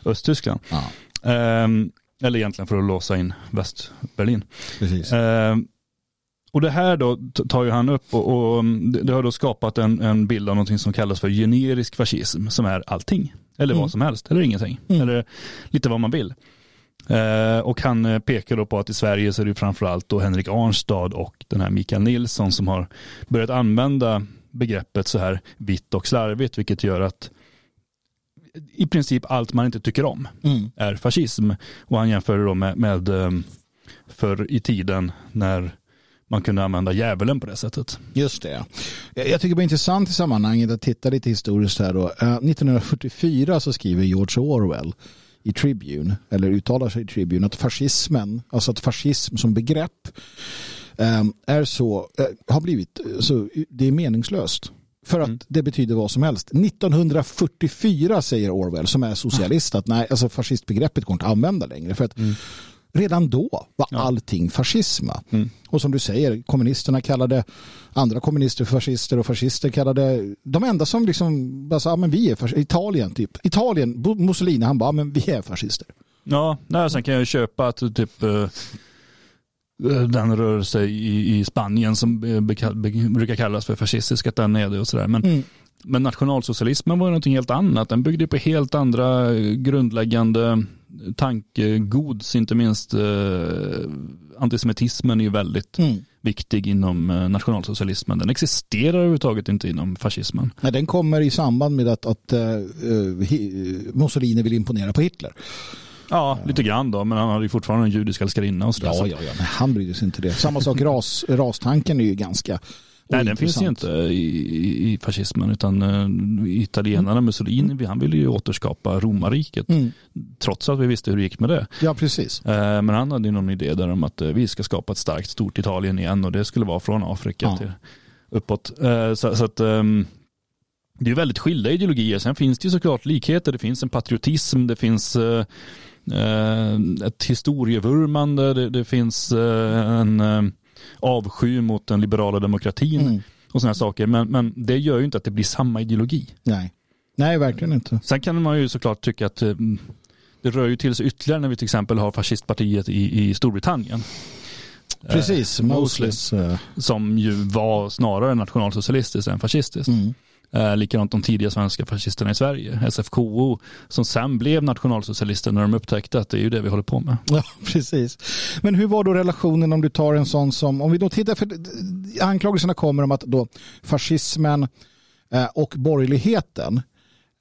Östtyskland. Ja. Um, eller egentligen för att låsa in Västberlin. Precis. Um, och det här då tar ju han upp och, och det har då skapat en, en bild av någonting som kallas för generisk fascism som är allting. Eller mm. vad som helst, eller ingenting. Mm. Eller lite vad man vill. Uh, och han eh, pekar då på att i Sverige så är det framförallt då Henrik Arnstad och den här Mikael Nilsson som har börjat använda begreppet så här vitt och slarvigt vilket gör att i princip allt man inte tycker om mm. är fascism. Och han jämför då med, med um, Förr i tiden när man kunde använda djävulen på det sättet. Just det. Jag tycker det är intressant i sammanhanget att titta lite historiskt här då. 1944 så skriver George Orwell i Tribune, eller uttalar sig i Tribune, att fascismen, alltså att fascism som begrepp är så, har blivit, så det är meningslöst. För att mm. det betyder vad som helst. 1944 säger Orwell som är socialist att nej, alltså fascistbegreppet går inte att använda längre. För att mm. redan då var ja. allting fascism. Mm. Och som du säger, kommunisterna kallade andra kommunister för fascister och fascister kallade de enda som liksom bara sa, men vi är fascister. Italien typ. Italien, Mussolini, han bara, men vi är fascister. Ja, nej, sen kan jag köpa att typ eh, den rörelse i, i Spanien som brukar kallas för fascistisk, att den är det och sådär. Men, mm. men nationalsocialismen var någonting helt annat. Den byggde på helt andra grundläggande tankegods, inte minst eh, antisemitismen är ju väldigt mm. viktig inom eh, nationalsocialismen. Den existerar överhuvudtaget inte inom fascismen. Nej, den kommer i samband med att, att uh, Mussolini vill imponera på Hitler. Ja, lite grann då, men han hade ju fortfarande en judisk älskarinna och sådär. Ja, ja, ja, men han brydde sig inte det. Samma sak, ras, rastanken är ju ganska Nej, den finns ju inte i, i fascismen utan uh, italienarna, Mussolini, han ville ju återskapa romarriket. Mm. Trots att vi visste hur det gick med det. Ja, precis. Uh, men han hade ju någon idé där om att uh, vi ska skapa ett starkt, stort Italien igen och det skulle vara från Afrika ja. till uppåt. så, så att um, det är väldigt skilda ideologier. Sen finns det ju såklart likheter. Det finns en patriotism, det finns ett historievurmande, det, det finns eh, en eh, avsky mot den liberala demokratin mm. och sådana saker. Men, men det gör ju inte att det blir samma ideologi. Nej, Nej verkligen inte. Sen kan man ju såklart tycka att det rör ju till sig ytterligare när vi till exempel har fascistpartiet i, i Storbritannien. Precis, Mosley. Som ju var snarare nationalsocialistiskt än fascistiskt. Mm. Eh, likadant de tidiga svenska fascisterna i Sverige, SFKO, som sen blev nationalsocialister när de upptäckte att det är ju det vi håller på med. Ja, precis. Men hur var då relationen om du tar en sån som, om vi då tittar, för anklagelserna kommer om att då fascismen eh, och borgerligheten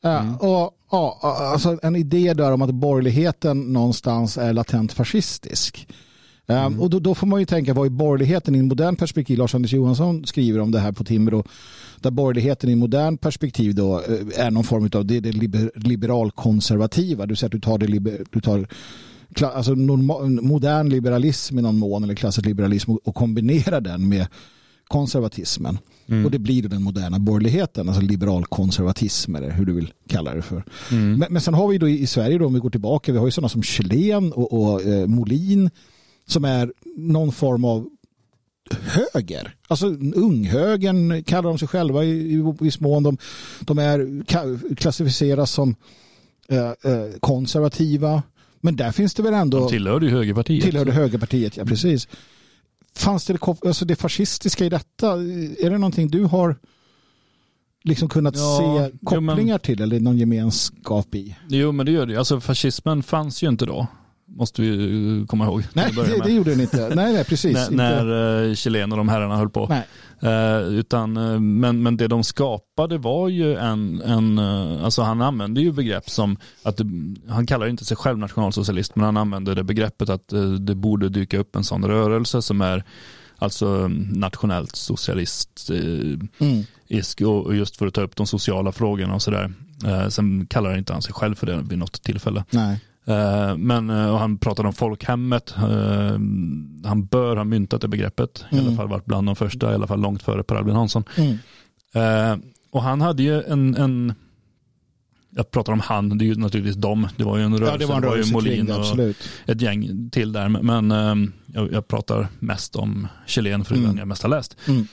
eh, mm. och ja, alltså en idé där om att borgerligheten någonstans är latent fascistisk. Eh, mm. Och då, då, får man ju tänka vad är borgerligheten i en modern perspektiv? Lars-Anders Johansson skriver om det här på Timbro där borgerligheten i modern perspektiv då eh, är någon form av det, det liber, liberalkonservativa. Du säger att du tar, det liber, du tar alltså normal, modern liberalism i någon mån eller klassisk liberalism och, och kombinerar den med konservatismen. Mm. Och det blir den moderna borgerligheten, alltså liberal konservatism eller hur du vill kalla det för. Mm. Men, men sen har vi då i, Sverige då, om vi går tillbaka, vi har ju sådana som Chilen och, och eh, Molin som är någon form av höger. Alltså unghögern kallar de sig själva i, i viss mån. De, de är klassificeras som eh, eh, konservativa. Men där finns det väl ändå... De tillhörde ju högerpartiet. Tillhörde högerpartiet, ja precis. Fanns det alltså det fascistiska i detta? Är det någonting du har liksom kunnat ja, se kopplingar jo, men, till eller någon gemenskap i? Jo men det gör det. Alltså fascismen fanns ju inte då måste vi komma ihåg. Nej, det, det, gjorde den inte. Nej, nej precis. när, när uh, Chilen och de herrarna höll på. Nej. Uh, utan, uh, men, men det de skapade var ju en, en uh, alltså han använde ju begrepp som, att det, han kallar inte sig själv nationalsocialist, men han använde det begreppet att det borde dyka upp en sån rörelse som är alltså nationellt socialist mm. och just för att ta upp de sociala frågorna och sådär. Sen kallar inte han sig själv för det vid något tillfälle. Nej. Eh, men och han pratade om folkhemmet. Eh, han bör ha myntat det begreppet. Mm. I alla mm. fall varit bland de första, i alla fall långt före Per Albin Hansson. Mm. Eh, och han hade ju en, en jag pratar om han, det är ju naturligtvis dem. Det var ju en rörelse, ja, det var, en rörelse det var ju Molin det, och ett gäng till där. Men jag, jag pratar mest om Chilen för mm. den jag mest har läst. Mm.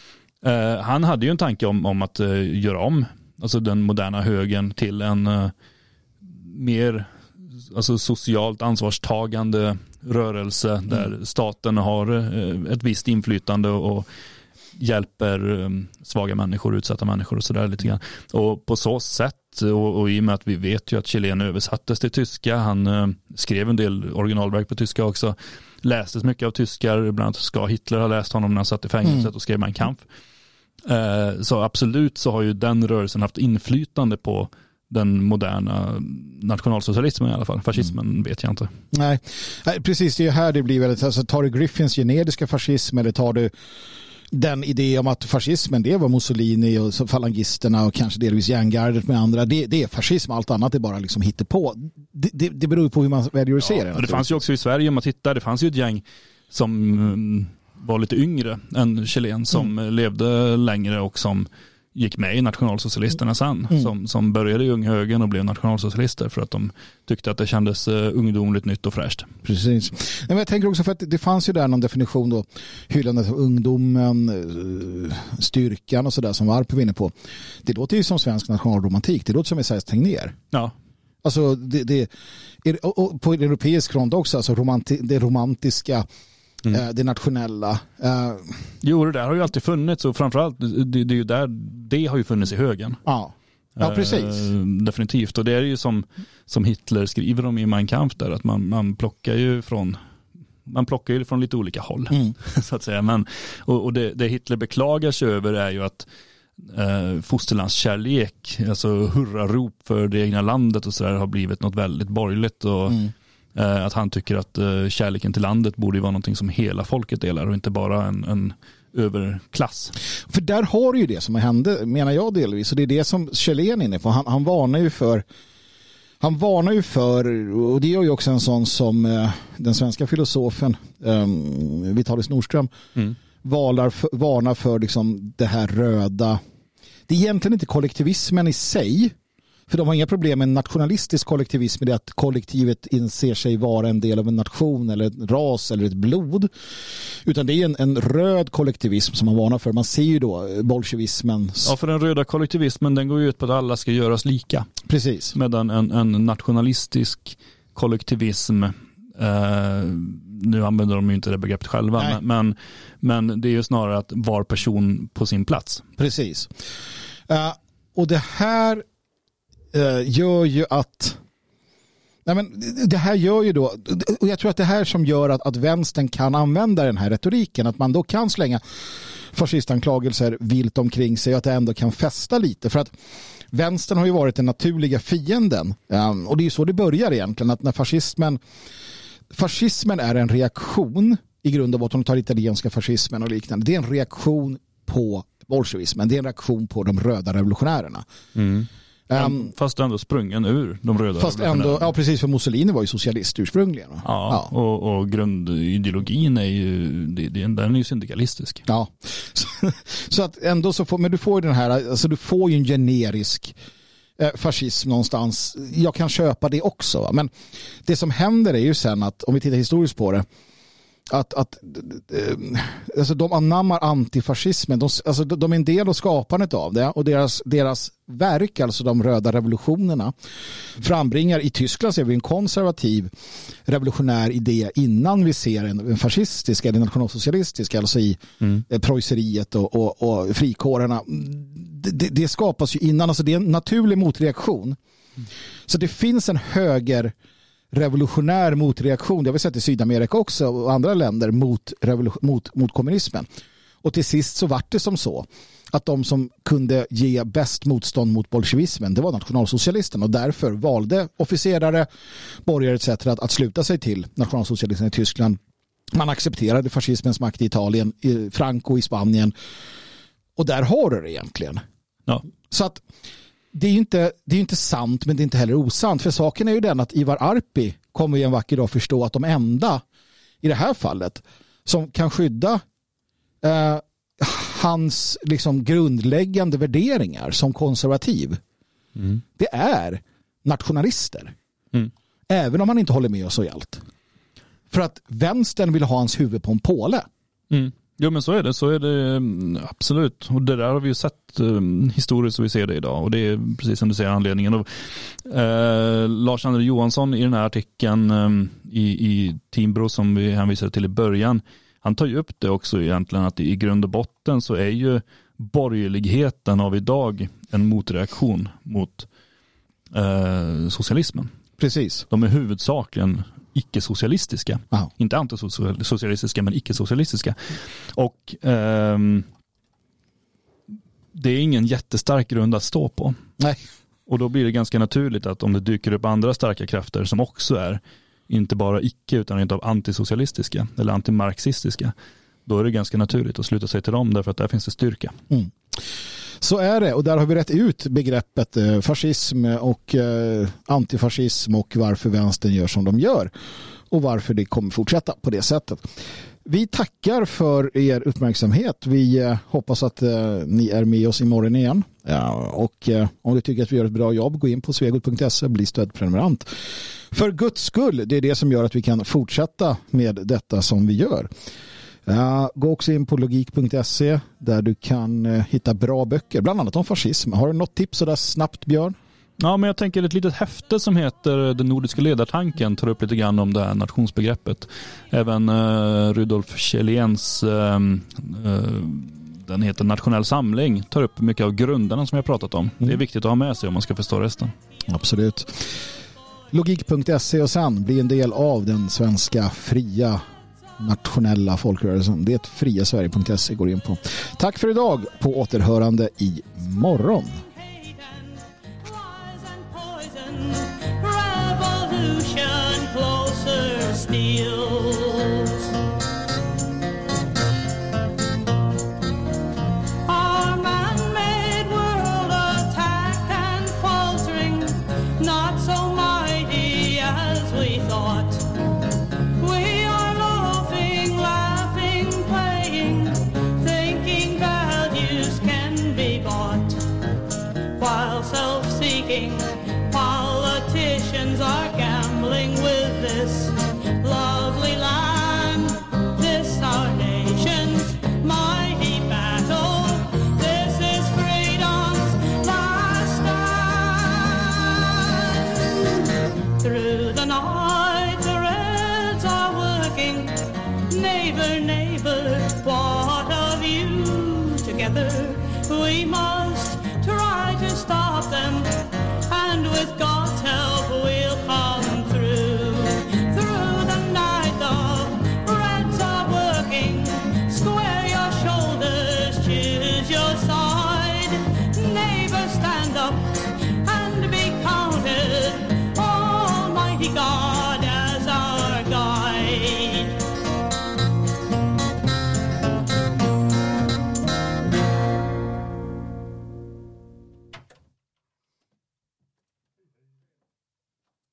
han hade ju en tanke om, om att göra om alltså den moderna högen till en mer alltså socialt ansvarstagande rörelse mm. där staten har eh, ett visst inflytande och hjälper eh, svaga människor, utsatta människor och sådär lite grann. Och på så sätt, och, och i och med att vi vet ju att Chilen översattes till tyska, han eh, skrev en del originalverk på tyska också, lästes mycket av tyskar, bland annat ska Hitler ha läst honom när han satt i fängelset mm. och skrev Mein Kampf. Så absolut så har ju den rörelsen haft inflytande på den moderna nationalsocialismen i alla fall. Fascismen Mm. vet jag inte. Nej. Nej, precis det är här det blir väldigt, alltså tar du Griffins generiska fascism eller tar du den idé om att fascismen det var Mussolini och falangisterna och kanske delvis järngardet med andra. Det, det är fascism, allt annat är bara liksom hittepå. Det, det, det beror på hur man väljer att se det. det fanns ju också i Sverige om man tittar, det fanns ju ett gäng som mm, var lite yngre än Chilen som Mm. levde längre och som gick med i nationalsocialisterna sen. Mm. Som, som började i unghögern och blev nationalsocialister för att de tyckte att det kändes eh, ungdomligt nytt och fräscht. Precis. Nej, Men jag tänker också för att det fanns ju där någon definition då, hyllandet av ungdomen, eh, styrkan och sådär som Varp var inne på. Det låter ju som svensk nationalromantik, det låter som Esaias Tegnér. Ja, Alltså det, det, på europeisk front också, alltså romanti, det romantiska, eh, det nationella. eh, Jo, det där har ju alltid funnits och framförallt det, det är ju där det har ju funnits i högen. Ja, ja precis. Eh, definitivt. Och det är ju som, som Hitler skriver om i Mein Kampf där, att man, man plockar ju från man plockar ju från lite olika håll. Mm. Så att säga. Men, och och det, det Hitler beklagar sig över är ju att eh, fosterlandskärlek, alltså hurrarop för det egna landet och sådär har blivit något väldigt borgerligt. Och, Mm. Eh, att han tycker att eh, kärleken till landet borde vara någonting som hela folket delar och inte bara en, en överklass. För där har du ju det som hände, menar jag delvis. Och det är det som Kjellén är inne på. Han, han varnar ju för han varnar ju för, och det gör ju också en sån som eh, den svenska filosofen eh, Vitalis Nordström varnar för, varnar för liksom det här röda. Det är egentligen inte kollektivismen i sig. För de har inga problem med nationalistisk kollektivism i det att kollektivet inser sig vara en del av en nation eller en ras eller ett blod. Utan det är en, en röd kollektivism som man varnar för. Man ser ju då eh, bolsjevismen. Ja, för den röda kollektivismen den går ju ut på att alla ska göras lika. Precis. Medan en, en nationalistisk kollektivism, eh, nu använder de ju inte det begreppet själva, Nej. men, men, det är ju snarare att var person på sin plats. Precis. Eh, och det här Eh, gör ju att Nej, men det här gör ju då, och jag tror att det här som gör att, att vänstern kan använda den här retoriken, att man då kan slänga fascistanklagelser vilt omkring sig och att det ändå kan fästa lite. För att vänstern har ju varit den naturliga fienden. Ehm, och det är ju så det börjar egentligen, att när fascismen fascismen är en reaktion i grund och botten, om tar italienska fascismen och liknande, det är en reaktion på bolsjevismen, det är en reaktion på de röda revolutionärerna. Mm. Um, Fast ändå sprungen ur de röda fast ändå, ja precis för Mussolini var ju socialist ursprungligen. va? Ja, Och, och grundideologin är ju, den är ju syndikalistisk. Ja. Så, så att ändå så får, men du får ju den här, alltså du får ju en generisk eh, fascism någonstans. Jag kan köpa det också. Va? Men det som händer är ju sen att, om vi tittar historiskt på det, att, att alltså de anammar antifascismen. De, alltså de är en del av skapandet av det och deras, deras verk, alltså de röda revolutionerna, frambringar i Tyskland ser vi en konservativ revolutionär idé innan vi ser en, fascistisk eller nationalsocialistisk, alltså i eh, preusseriet och, och, och frikårerna. Det, det, det skapas ju innan, alltså det är en naturlig motreaktion. Så det finns en höger revolutionär motreaktion. Det har vi sett i Sydamerika också och andra länder mot, mot, mot kommunismen. Och till sist så vart det som så att de som kunde ge bäst motstånd mot bolsjevismen det var nationalsocialisterna och därför valde officerare, borgare etc. att, att sluta sig till nationalsocialismen i Tyskland. Man accepterade fascismens makt i Italien, i Franco i Spanien och där har du det egentligen. Ja. Så att det är ju inte, det är inte sant men det är inte heller osant. För saken är ju den att Ivar Arpi kommer ju en vacker dag förstå att de enda i det här fallet som kan skydda eh, hans liksom grundläggande värderingar som konservativ det är nationalister. Mm. Även om han inte håller med oss i allt. För att vänstern vill ha hans huvud på en påle. Mm. Jo men så är det, så är det mm, absolut. Och det där har vi ju sett um, historiskt och vi ser det idag. Och det är precis som du säger anledningen. Och, eh, Lars-André Johansson i den här artikeln um, i, i Timbro som vi hänvisade till i början. Han tar ju upp det också egentligen att i grund och botten så är ju borgerligheten av idag en motreaktion mot eh, socialismen. Precis. De är huvudsakligen icke-socialistiska. Ja. Inte antisocialistiska men icke-socialistiska. Och ehm, det är ingen jättestark grund att stå på. Nej. Och då blir det ganska naturligt att om det dyker upp andra starka krafter som också är inte bara icke utan rent av antisocialistiska eller antimarxistiska, då är det ganska naturligt att sluta sig till dem därför att där finns det styrka. Mm. Så är det och där har vi rätt ut begreppet eh, fascism och eh, antifascism och varför vänstern gör som de gör och varför det kommer fortsätta på det sättet. Vi tackar för er uppmärksamhet. Vi eh, hoppas att ni är med oss imorgon igen. och om du tycker att vi gör ett bra jobb, gå in på svegot.se och bli stödprenumerant. För guds skull, det är det som gör att vi kan fortsätta med detta som vi gör. Uh, gå också in på logik.se där du kan uh, hitta bra böcker, bland annat om fascism. Har du något tips sådär snabbt Björn? Ja, men jag tänker ett litet häfte som heter Den nordiska ledartanken tar upp lite grann om det här nationsbegreppet. Även uh, Rudolf Kjelléns den heter Nationell samling, tar upp mycket av grunderna som jag pratat om. Mm. Det är mm. viktigt att ha med sig om man ska förstå resten. Absolut. Logik.se och sen bli en del av den svenska fria nationella folkrörelsen. Det är friasverige.se går in på. Tack för idag. På återhörande i morgon.